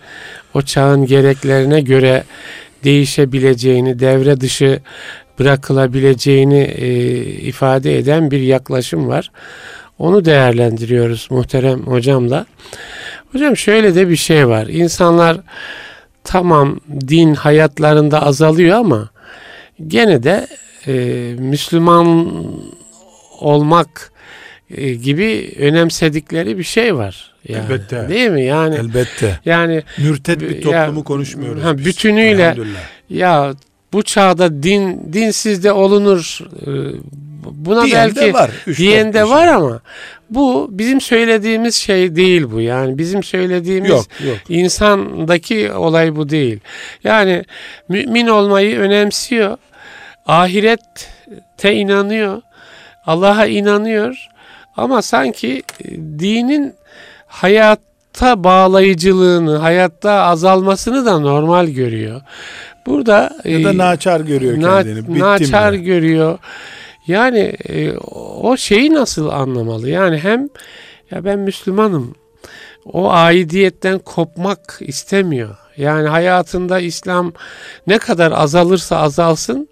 o çağın gereklerine göre değişebileceğini, devre dışı bırakılabileceğini e, ifade eden bir yaklaşım var. Onu değerlendiriyoruz muhterem hocamla. Hocam şöyle de bir şey var. İnsanlar tamam din hayatlarında azalıyor ama gene de e, Müslüman olmak e, gibi önemsedikleri bir şey var. Yani, Elbette. Değil mi? Yani Elbette. Yani mürtet bir toplumu ya, konuşmuyoruz. Ha, bütünüyle ya bu çağda din dinsiz de olunur. E, buna diyen belki de var, diyen de var ama bu bizim söylediğimiz şey değil bu. Yani bizim söylediğimiz yok, yok. insandaki olay bu değil. Yani mümin olmayı önemsiyor. Ahirette inanıyor. Allah'a inanıyor. Ama sanki e, dinin hayatta bağlayıcılığını, hayatta azalmasını da normal görüyor. Burada ya da e, naçar görüyor na, kendini. Bittim naçar mi? görüyor. Yani e, o şeyi nasıl anlamalı? Yani hem ya ben Müslümanım. O aidiyetten kopmak istemiyor. Yani hayatında İslam ne kadar azalırsa azalsın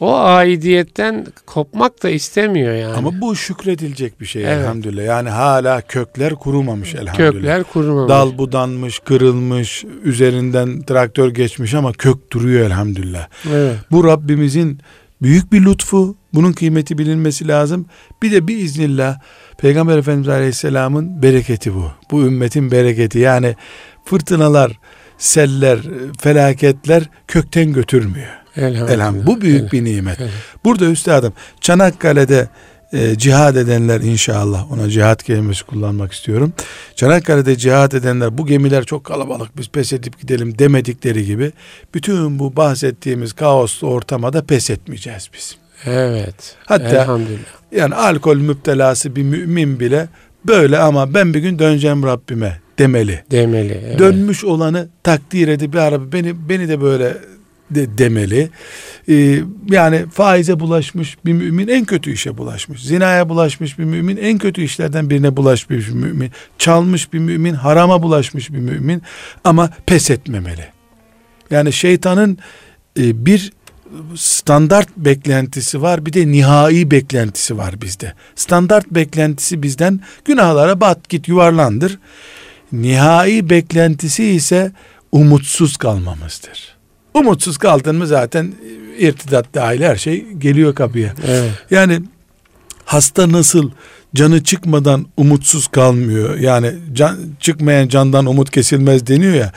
o aidiyetten kopmak da istemiyor yani. Ama bu şükredilecek bir şey evet. elhamdülillah. Yani hala kökler kurumamış elhamdülillah. Kökler kurumamış. Dal budanmış, kırılmış, üzerinden traktör geçmiş ama kök duruyor elhamdülillah. Evet. Bu Rabbimizin büyük bir lütfu. Bunun kıymeti bilinmesi lazım. Bir de bir iznillah Peygamber Efendimiz Aleyhisselam'ın bereketi bu. Bu ümmetin bereketi. Yani fırtınalar, seller, felaketler kökten götürmüyor. Elhamdülillah. Elhamdülillah. Bu büyük bir nimet. Burada üstadım Çanakkale'de e, cihad edenler inşallah ona cihad kelimesi kullanmak istiyorum. Çanakkale'de cihad edenler bu gemiler çok kalabalık biz pes edip gidelim demedikleri gibi bütün bu bahsettiğimiz kaoslu ortama da pes etmeyeceğiz biz. Evet. Hatta Elhamdülillah. yani alkol müptelası bir mümin bile böyle ama ben bir gün döneceğim Rabbime demeli. Demeli. Evet. Dönmüş olanı takdir edip bir araba beni beni de böyle de demeli. Ee, yani faize bulaşmış bir mümin en kötü işe bulaşmış. Zinaya bulaşmış bir mümin en kötü işlerden birine bulaşmış bir mümin. Çalmış bir mümin, harama bulaşmış bir mümin ama pes etmemeli. Yani şeytanın e, bir standart beklentisi var bir de nihai beklentisi var bizde. Standart beklentisi bizden günahlara bat git yuvarlandır. Nihai beklentisi ise umutsuz kalmamızdır. Umutsuz kaldın mı zaten irtidat dahil her şey geliyor kapıya. Evet. Yani hasta nasıl canı çıkmadan umutsuz kalmıyor. Yani can, çıkmayan candan umut kesilmez deniyor ya.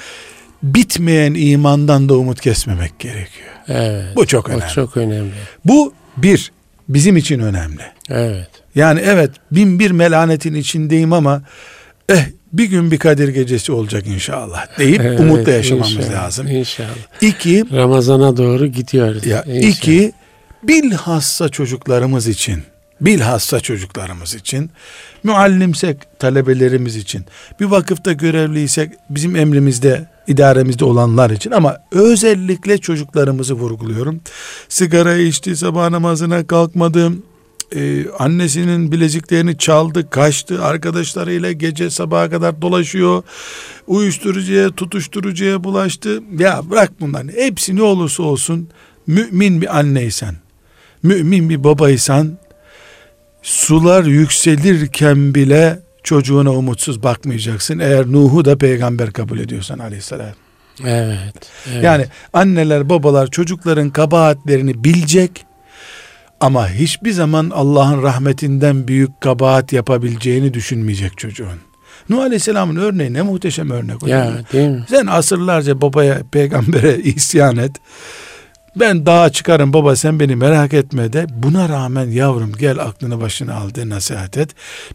Bitmeyen imandan da umut kesmemek gerekiyor. Evet. Bu çok önemli. Bu çok önemli. Bu bir bizim için önemli. Evet. Yani evet bin bir melanetin içindeyim ama eh bir gün bir Kadir gecesi olacak inşallah deyip evet, umutla yaşamamız inşallah, lazım. İnşallah. İki, Ramazana doğru gidiyoruz. Ya, inşallah. iki, bilhassa çocuklarımız için, bilhassa çocuklarımız için, muallimsek talebelerimiz için, bir vakıfta görevliysek bizim emrimizde, idaremizde olanlar için ama özellikle çocuklarımızı vurguluyorum. Sigara içti, sabah namazına kalkmadım, e, annesinin bileziklerini çaldı, kaçtı, arkadaşlarıyla gece sabaha kadar dolaşıyor. Uyuşturucuya, tutuşturucuya bulaştı. Ya bırak bunları. Hepsi ne olursa olsun mümin bir anneysen, mümin bir babaysan sular yükselirken bile çocuğuna umutsuz bakmayacaksın. Eğer Nuh'u da peygamber kabul ediyorsan aleyhisselam. Evet, evet. Yani anneler babalar çocukların kabahatlerini bilecek ama hiçbir zaman Allah'ın rahmetinden büyük kabahat yapabileceğini düşünmeyecek çocuğun. Nuh Aleyhisselam'ın örneği ne muhteşem örnek. hocam. ya değil mi? Sen asırlarca babaya, peygambere isyan et. Ben dağa çıkarım baba sen beni merak etme de buna rağmen yavrum gel aklını başına al de nasihat et.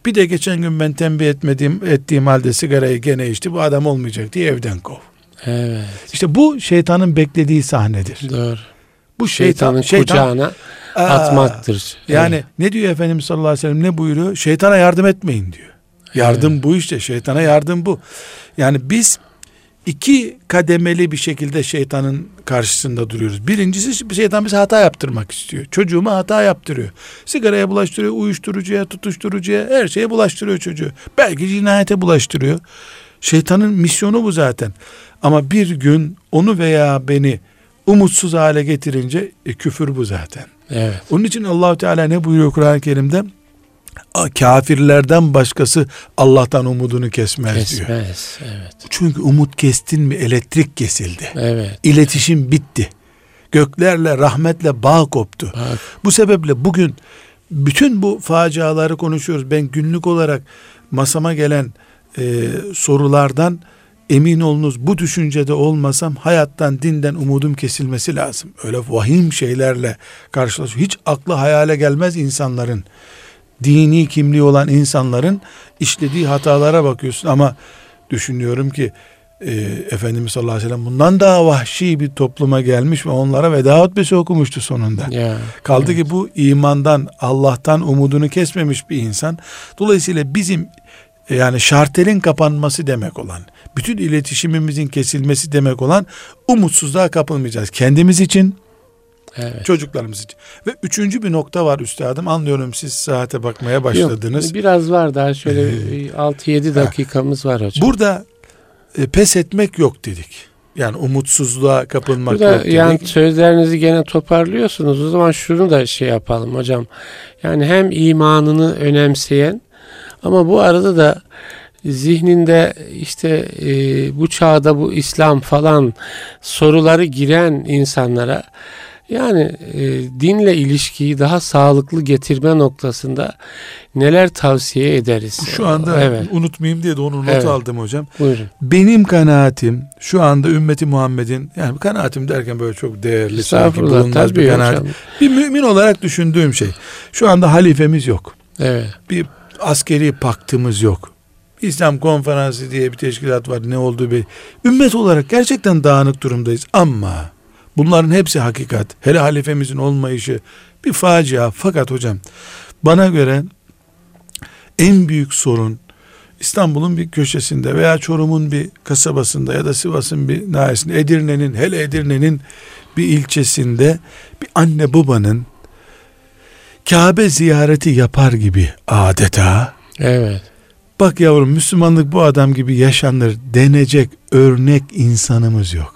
Bir de geçen gün ben tembih etmediğim ettiğim halde sigarayı gene içti bu adam olmayacak diye evden kov. Evet. İşte bu şeytanın beklediği sahnedir. Doğru. Bu şeytan, Şeytanın şeytan kucağına Aa, atmaktır. Yani Evet. ne diyor Efendimiz sallallahu aleyhi ve sellem ne buyuruyor? Şeytana yardım etmeyin diyor. Yardım bu işte şeytana yardım bu. Yani biz iki kademeli bir şekilde şeytanın karşısında duruyoruz. Birincisi şeytan bize hata yaptırmak istiyor. Çocuğuma hata yaptırıyor. Sigaraya bulaştırıyor, uyuşturucuya, tutuşturucuya, her şeye bulaştırıyor çocuğu. Belki cinayete bulaştırıyor. Şeytanın misyonu bu zaten. Ama bir gün onu veya beni umutsuz hale getirince e, küfür bu zaten. Evet. Onun için Allahu Teala ne buyuruyor Kur'an-ı Kerim'de? Kafirlerden başkası Allah'tan umudunu kesmez diyor. Kesmez. Evet. Çünkü umut kestin mi elektrik kesildi. Evet. İletişim bitti. Göklerle rahmetle bağ koptu. Bak, Bu sebeple bugün bütün bu faciaları konuşuyoruz. Ben günlük olarak masama gelen e, sorulardan emin olunuz bu düşüncede olmasam hayattan dinden umudum kesilmesi lazım. Öyle vahim şeylerle karşılaşıyor. Hiç aklı hayale gelmez insanların dini kimliği olan insanların işlediği hatalara bakıyorsun ama düşünüyorum ki e, Efendimiz sallallahu aleyhi ve sellem bundan daha vahşi bir topluma gelmiş ve onlara veda hutbesi okumuştu sonunda. ya. Kaldı ki bu imandan, Allah'tan umudunu kesmemiş bir insan. Dolayısıyla bizim yani şartelin kapanması demek olan, bütün iletişimimizin kesilmesi demek olan umutsuzluğa kapılmayacağız. Kendimiz için, Evet. çocuklarımız için. Ve üçüncü bir nokta var üstadım. Anlıyorum siz saate bakmaya başladınız. Yok, biraz var daha şöyle 6-7 dakikamız var hocam. Burada e, pes etmek yok dedik. Yani umutsuzluğa kapılmak Burada yok dedik. yani sözlerinizi gene toparlıyorsunuz. O zaman şunu da şey yapalım hocam. Yani hem imanını önemseyen ama bu arada da zihninde işte e, bu çağda bu İslam falan soruları giren insanlara yani e, dinle ilişkiyi daha sağlıklı getirme noktasında neler tavsiye ederiz? Şu anda evet, unutmayayım diye de onu not Evet. aldım hocam. buyurun. Benim kanaatim şu anda ümmeti Muhammed'in yani kanaatim derken böyle çok değerli sanki bulunmaz bir kanaat. hocam. Bir mümin olarak düşündüğüm şey. Şu anda halifemiz yok. Evet. Bir askeri paktımız yok. İslam konferansı diye bir teşkilat var. Ne olduğu bir ümmet olarak gerçekten dağınık durumdayız ama bunların hepsi hakikat. Hele halifemizin olmayışı bir facia. Fakat hocam bana göre en büyük sorun İstanbul'un bir köşesinde veya Çorum'un bir kasabasında ya da Sivas'ın bir nahiyesinde, Edirne'nin, hele Edirne'nin bir ilçesinde bir anne babanın Kabe ziyareti yapar gibi adeta Evet. bak yavrum Müslümanlık bu adam gibi yaşanır denecek örnek insanımız yok.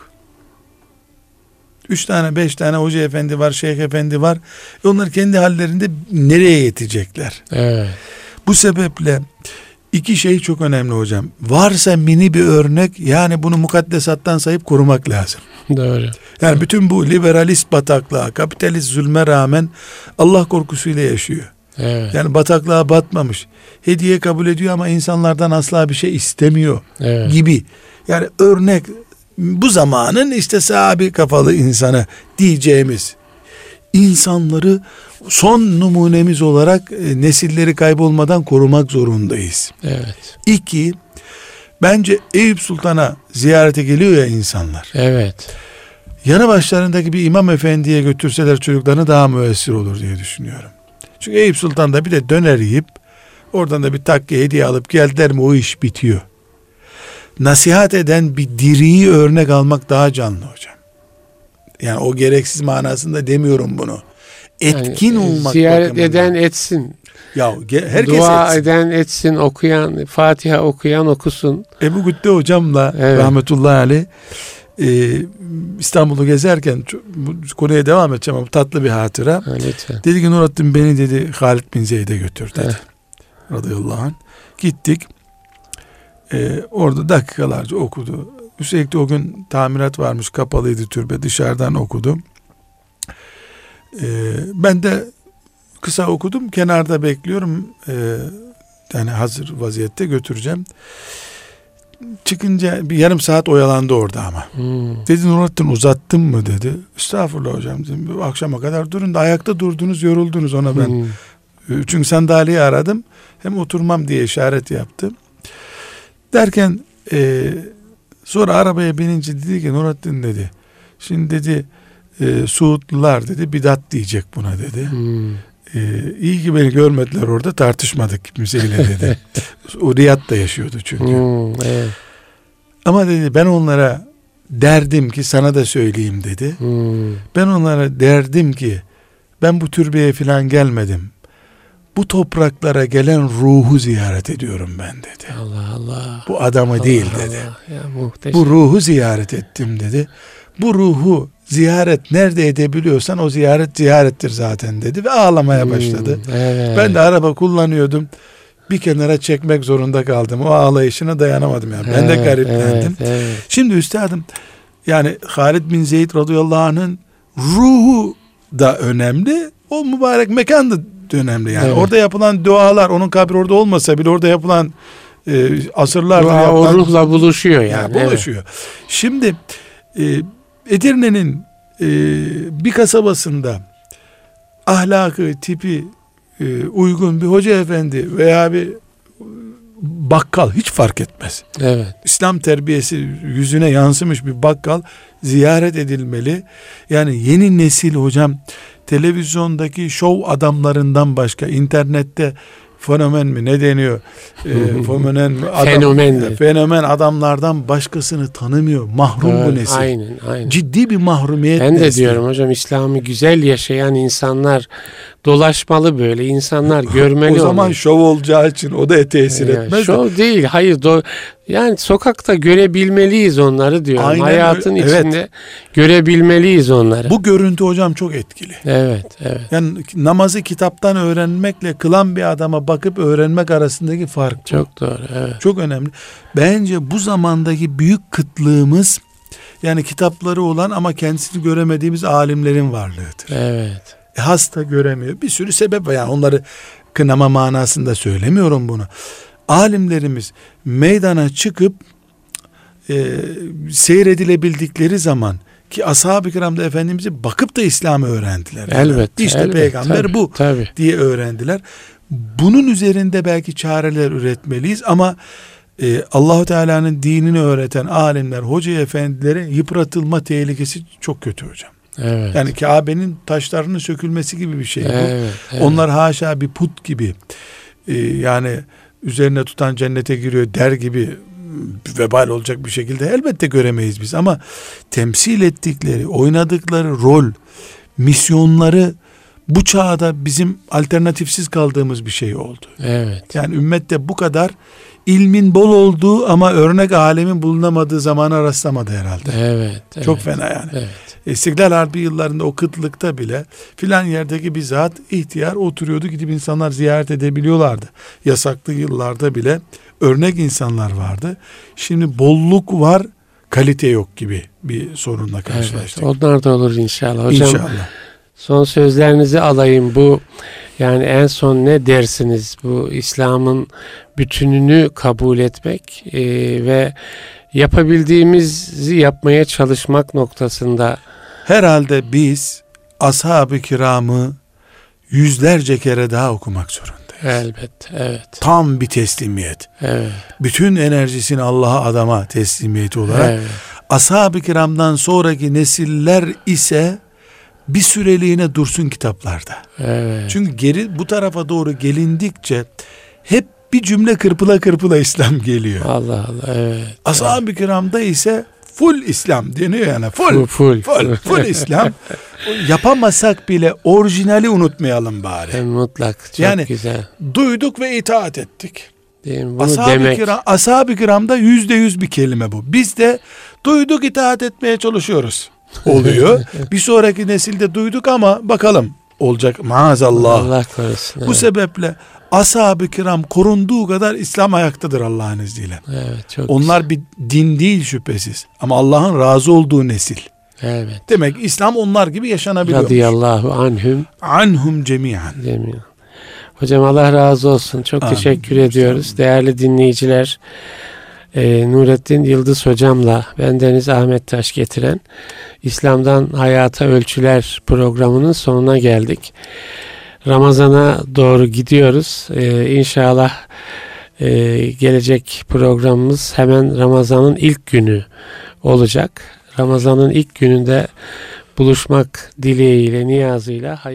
Üç tane beş tane hoca efendi var, şeyh efendi var. E onlar kendi hallerinde nereye yetecekler? Evet. Bu sebeple iki şey çok önemli hocam. Varsa mini bir örnek yani bunu mukaddesattan sayıp korumak lazım. Doğru. Yani bütün bu liberalist bataklığa, kapitalist zulme rağmen Allah korkusuyla yaşıyor. Evet. Yani bataklığa batmamış. Hediye kabul ediyor ama insanlardan asla bir şey istemiyor Evet. gibi. Yani örnek bu zamanın işte sahabi kafalı insanı diyeceğimiz insanları son numunemiz olarak e, nesilleri kaybolmadan korumak zorundayız. Evet. İki, bence Eyüp Sultan'a ziyarete geliyor ya insanlar. Evet. Yanı başlarındaki bir imam efendiye götürseler çocuklarını daha müessir olur diye düşünüyorum. Çünkü Eyüp Sultan'da bir de döner yiyip oradan da bir takke hediye alıp geldiler mi o iş bitiyor. Nasihat eden bir diriyi örnek almak daha canlı hocam. Yani o gereksiz manasında demiyorum bunu. Etkin Yani, e, olmak Ziyaret bakımından. eden etsin. Ya herkes Dua etsin. eden etsin. Okuyan, Fatiha okuyan okusun. Ebu Gütte hocamla Evet. rahmetullahi aleyh e, İstanbul'u gezerken bu konuya devam edeceğim ama bu tatlı bir hatıra. Ha, lütfen. Dedi ki Nurattin beni dedi Halid bin Zeyd'e götür dedi. radıyallahu anh. Gittik. Ee, orada dakikalarca okudu. Üstelik de o gün tamirat varmış kapalıydı türbe dışarıdan okudum. Ee, ben de kısa okudum kenarda bekliyorum. Ee, yani hazır vaziyette götüreceğim. Çıkınca bir yarım saat oyalandı orada ama. Hmm. Dedi Nurattin uzattın mı dedi. Estağfurullah hocam dedim. Akşama kadar durun da ayakta durdunuz yoruldunuz ona ben. Hmm. Çünkü sandalyeyi aradım. Hem oturmam diye işaret yaptım. Derken e, sonra arabaya binince dedi ki Nurattin dedi. Şimdi dedi e, Suudlular dedi bidat diyecek buna dedi. Hmm. E, iyi ki beni görmediler orada tartışmadık kimseyle dedi. o Riyad'da yaşıyordu çünkü. Hmm, evet. Ama dedi ben onlara derdim ki sana da söyleyeyim dedi. Hmm. Ben onlara derdim ki ben bu türbeye falan gelmedim. Bu topraklara gelen ruhu ziyaret ediyorum ben dedi. Allah Allah. Bu adamı Allah değil Allah. dedi. Ya, bu ruhu ziyaret ettim dedi. Bu ruhu ziyaret nerede edebiliyorsan o ziyaret ziyarettir zaten dedi ve ağlamaya başladı. Hmm, evet. Ben de araba kullanıyordum. Bir kenara çekmek zorunda kaldım. O ağlayışına dayanamadım yani. Ben de gariplendim. Evet, evet. Şimdi üstadım yani Halid bin Zeyd radıyallahu anh'ın ruhu da önemli. O mübarek mekan da önemli yani. Evet. Orada yapılan dualar onun kabri orada olmasa bile orada yapılan e, asırlardır Dua, yapılan, o ruhla buluşuyor yani. yani buluşuyor. Evet. Şimdi e, Edirne'nin e, bir kasabasında ahlakı, tipi e, uygun bir hoca efendi veya bir bakkal hiç fark etmez. Evet. İslam terbiyesi yüzüne yansımış bir bakkal ziyaret edilmeli. Yani yeni nesil hocam televizyondaki şov adamlarından başka internette fenomen mi ne deniyor? E, fenomen mi? Adam, Fenomen. Fenomen adamlardan başkasını tanımıyor. Mahrum evet, bu nesil. Aynen, aynen. Ciddi bir mahrumiyet Ben de diyorum hocam İslam'ı güzel yaşayan insanlar dolaşmalı böyle insanlar görmeli O zaman onu. şov olacağı için o da tesir yani etmez. Şov de. değil hayır do yani sokakta görebilmeliyiz onları diyorum. Aynen, Hayatın evet. içinde görebilmeliyiz onları. Bu görüntü hocam çok etkili. Evet, evet. Yani namazı kitaptan öğrenmekle kılan bir adama bakıp öğrenmek arasındaki fark. Çok bu. doğru, evet. Çok önemli. Bence bu zamandaki büyük kıtlığımız yani kitapları olan ama kendisini göremediğimiz alimlerin varlığıdır. Evet. E, hasta göremiyor. Bir sürü sebep var. Yani onları kınama manasında söylemiyorum bunu. Alimlerimiz meydana çıkıp e, seyredilebildikleri zaman ki ashab-ı kiramda Efendimiz'i bakıp da İslam'ı öğrendiler. Elbette. İşte elbet, peygamber tabii, bu tabii. diye öğrendiler. Bunun üzerinde belki çareler üretmeliyiz ama e, Allahu Teala'nın dinini öğreten alimler, hoca efendilerin yıpratılma tehlikesi çok kötü hocam. Evet. Yani Kabe'nin taşlarının sökülmesi gibi bir şey bu. Evet, Onlar haşa bir put gibi e, yani üzerine tutan cennete giriyor der gibi vebal olacak bir şekilde elbette göremeyiz biz ama temsil ettikleri, oynadıkları rol, misyonları bu çağda bizim alternatifsiz kaldığımız bir şey oldu. Evet. Yani ümmette bu kadar ilmin bol olduğu ama örnek alemin bulunamadığı zamana rastlamadı herhalde. Evet. Çok evet, fena yani. Evet. İstiklal Harbi yıllarında o kıtlıkta bile filan yerdeki bir zat ihtiyar oturuyordu gidip insanlar ziyaret edebiliyorlardı. Yasaklı yıllarda bile örnek insanlar vardı. Şimdi bolluk var kalite yok gibi bir sorunla karşılaştık. Evet, onlar da olur inşallah. Hocam, inşallah. Son sözlerinizi alayım. Bu yani en son ne dersiniz? Bu İslam'ın bütününü kabul etmek e, ve yapabildiğimizi yapmaya çalışmak noktasında. Herhalde biz ashab-ı kiramı yüzlerce kere daha okumak zorundayız. Elbette, evet. Tam bir teslimiyet. Evet. Bütün enerjisini Allah'a adama teslimiyeti olarak. Evet. Ashab-ı kiramdan sonraki nesiller ise bir süreliğine dursun kitaplarda. Evet. Çünkü geri bu tarafa doğru gelindikçe hep bir cümle kırpıla kırpıla İslam geliyor. Allah Allah evet. Ashab-ı kiramda ise full İslam deniyor yani. Full, full, full, full İslam. Yapamasak bile orijinali unutmayalım bari. En mutlak. Çok yani, güzel. Duyduk ve itaat ettik. Ashab-ı demek. Kiram, ashab kiramda yüzde yüz bir kelime bu. Biz de duyduk itaat etmeye çalışıyoruz oluyor. bir sonraki nesilde duyduk ama bakalım olacak maazallah. Allah korusun. Bu evet. sebeple ashab-ı kiram korunduğu kadar İslam ayaktadır Allah'ın izniyle. Evet, çok Onlar bir din değil şüphesiz ama Allah'ın razı olduğu nesil. güzel. Evet. Demek İslam onlar gibi yaşanabiliyor. Radıyallahu anhum Anhum cemiyen. demiyor. Hocam Allah razı olsun. Çok Amin. teşekkür ediyoruz. Değerli dinleyiciler, e, Nurettin Yıldız hocamla bendeniz Ahmet Taş getiren İslam'dan Hayata Ölçüler programının sonuna geldik. Ramazana doğru gidiyoruz. E, inşallah e, gelecek programımız hemen Ramazan'ın ilk günü olacak. Ramazan'ın ilk gününde buluşmak dileğiyle, niyazıyla hayır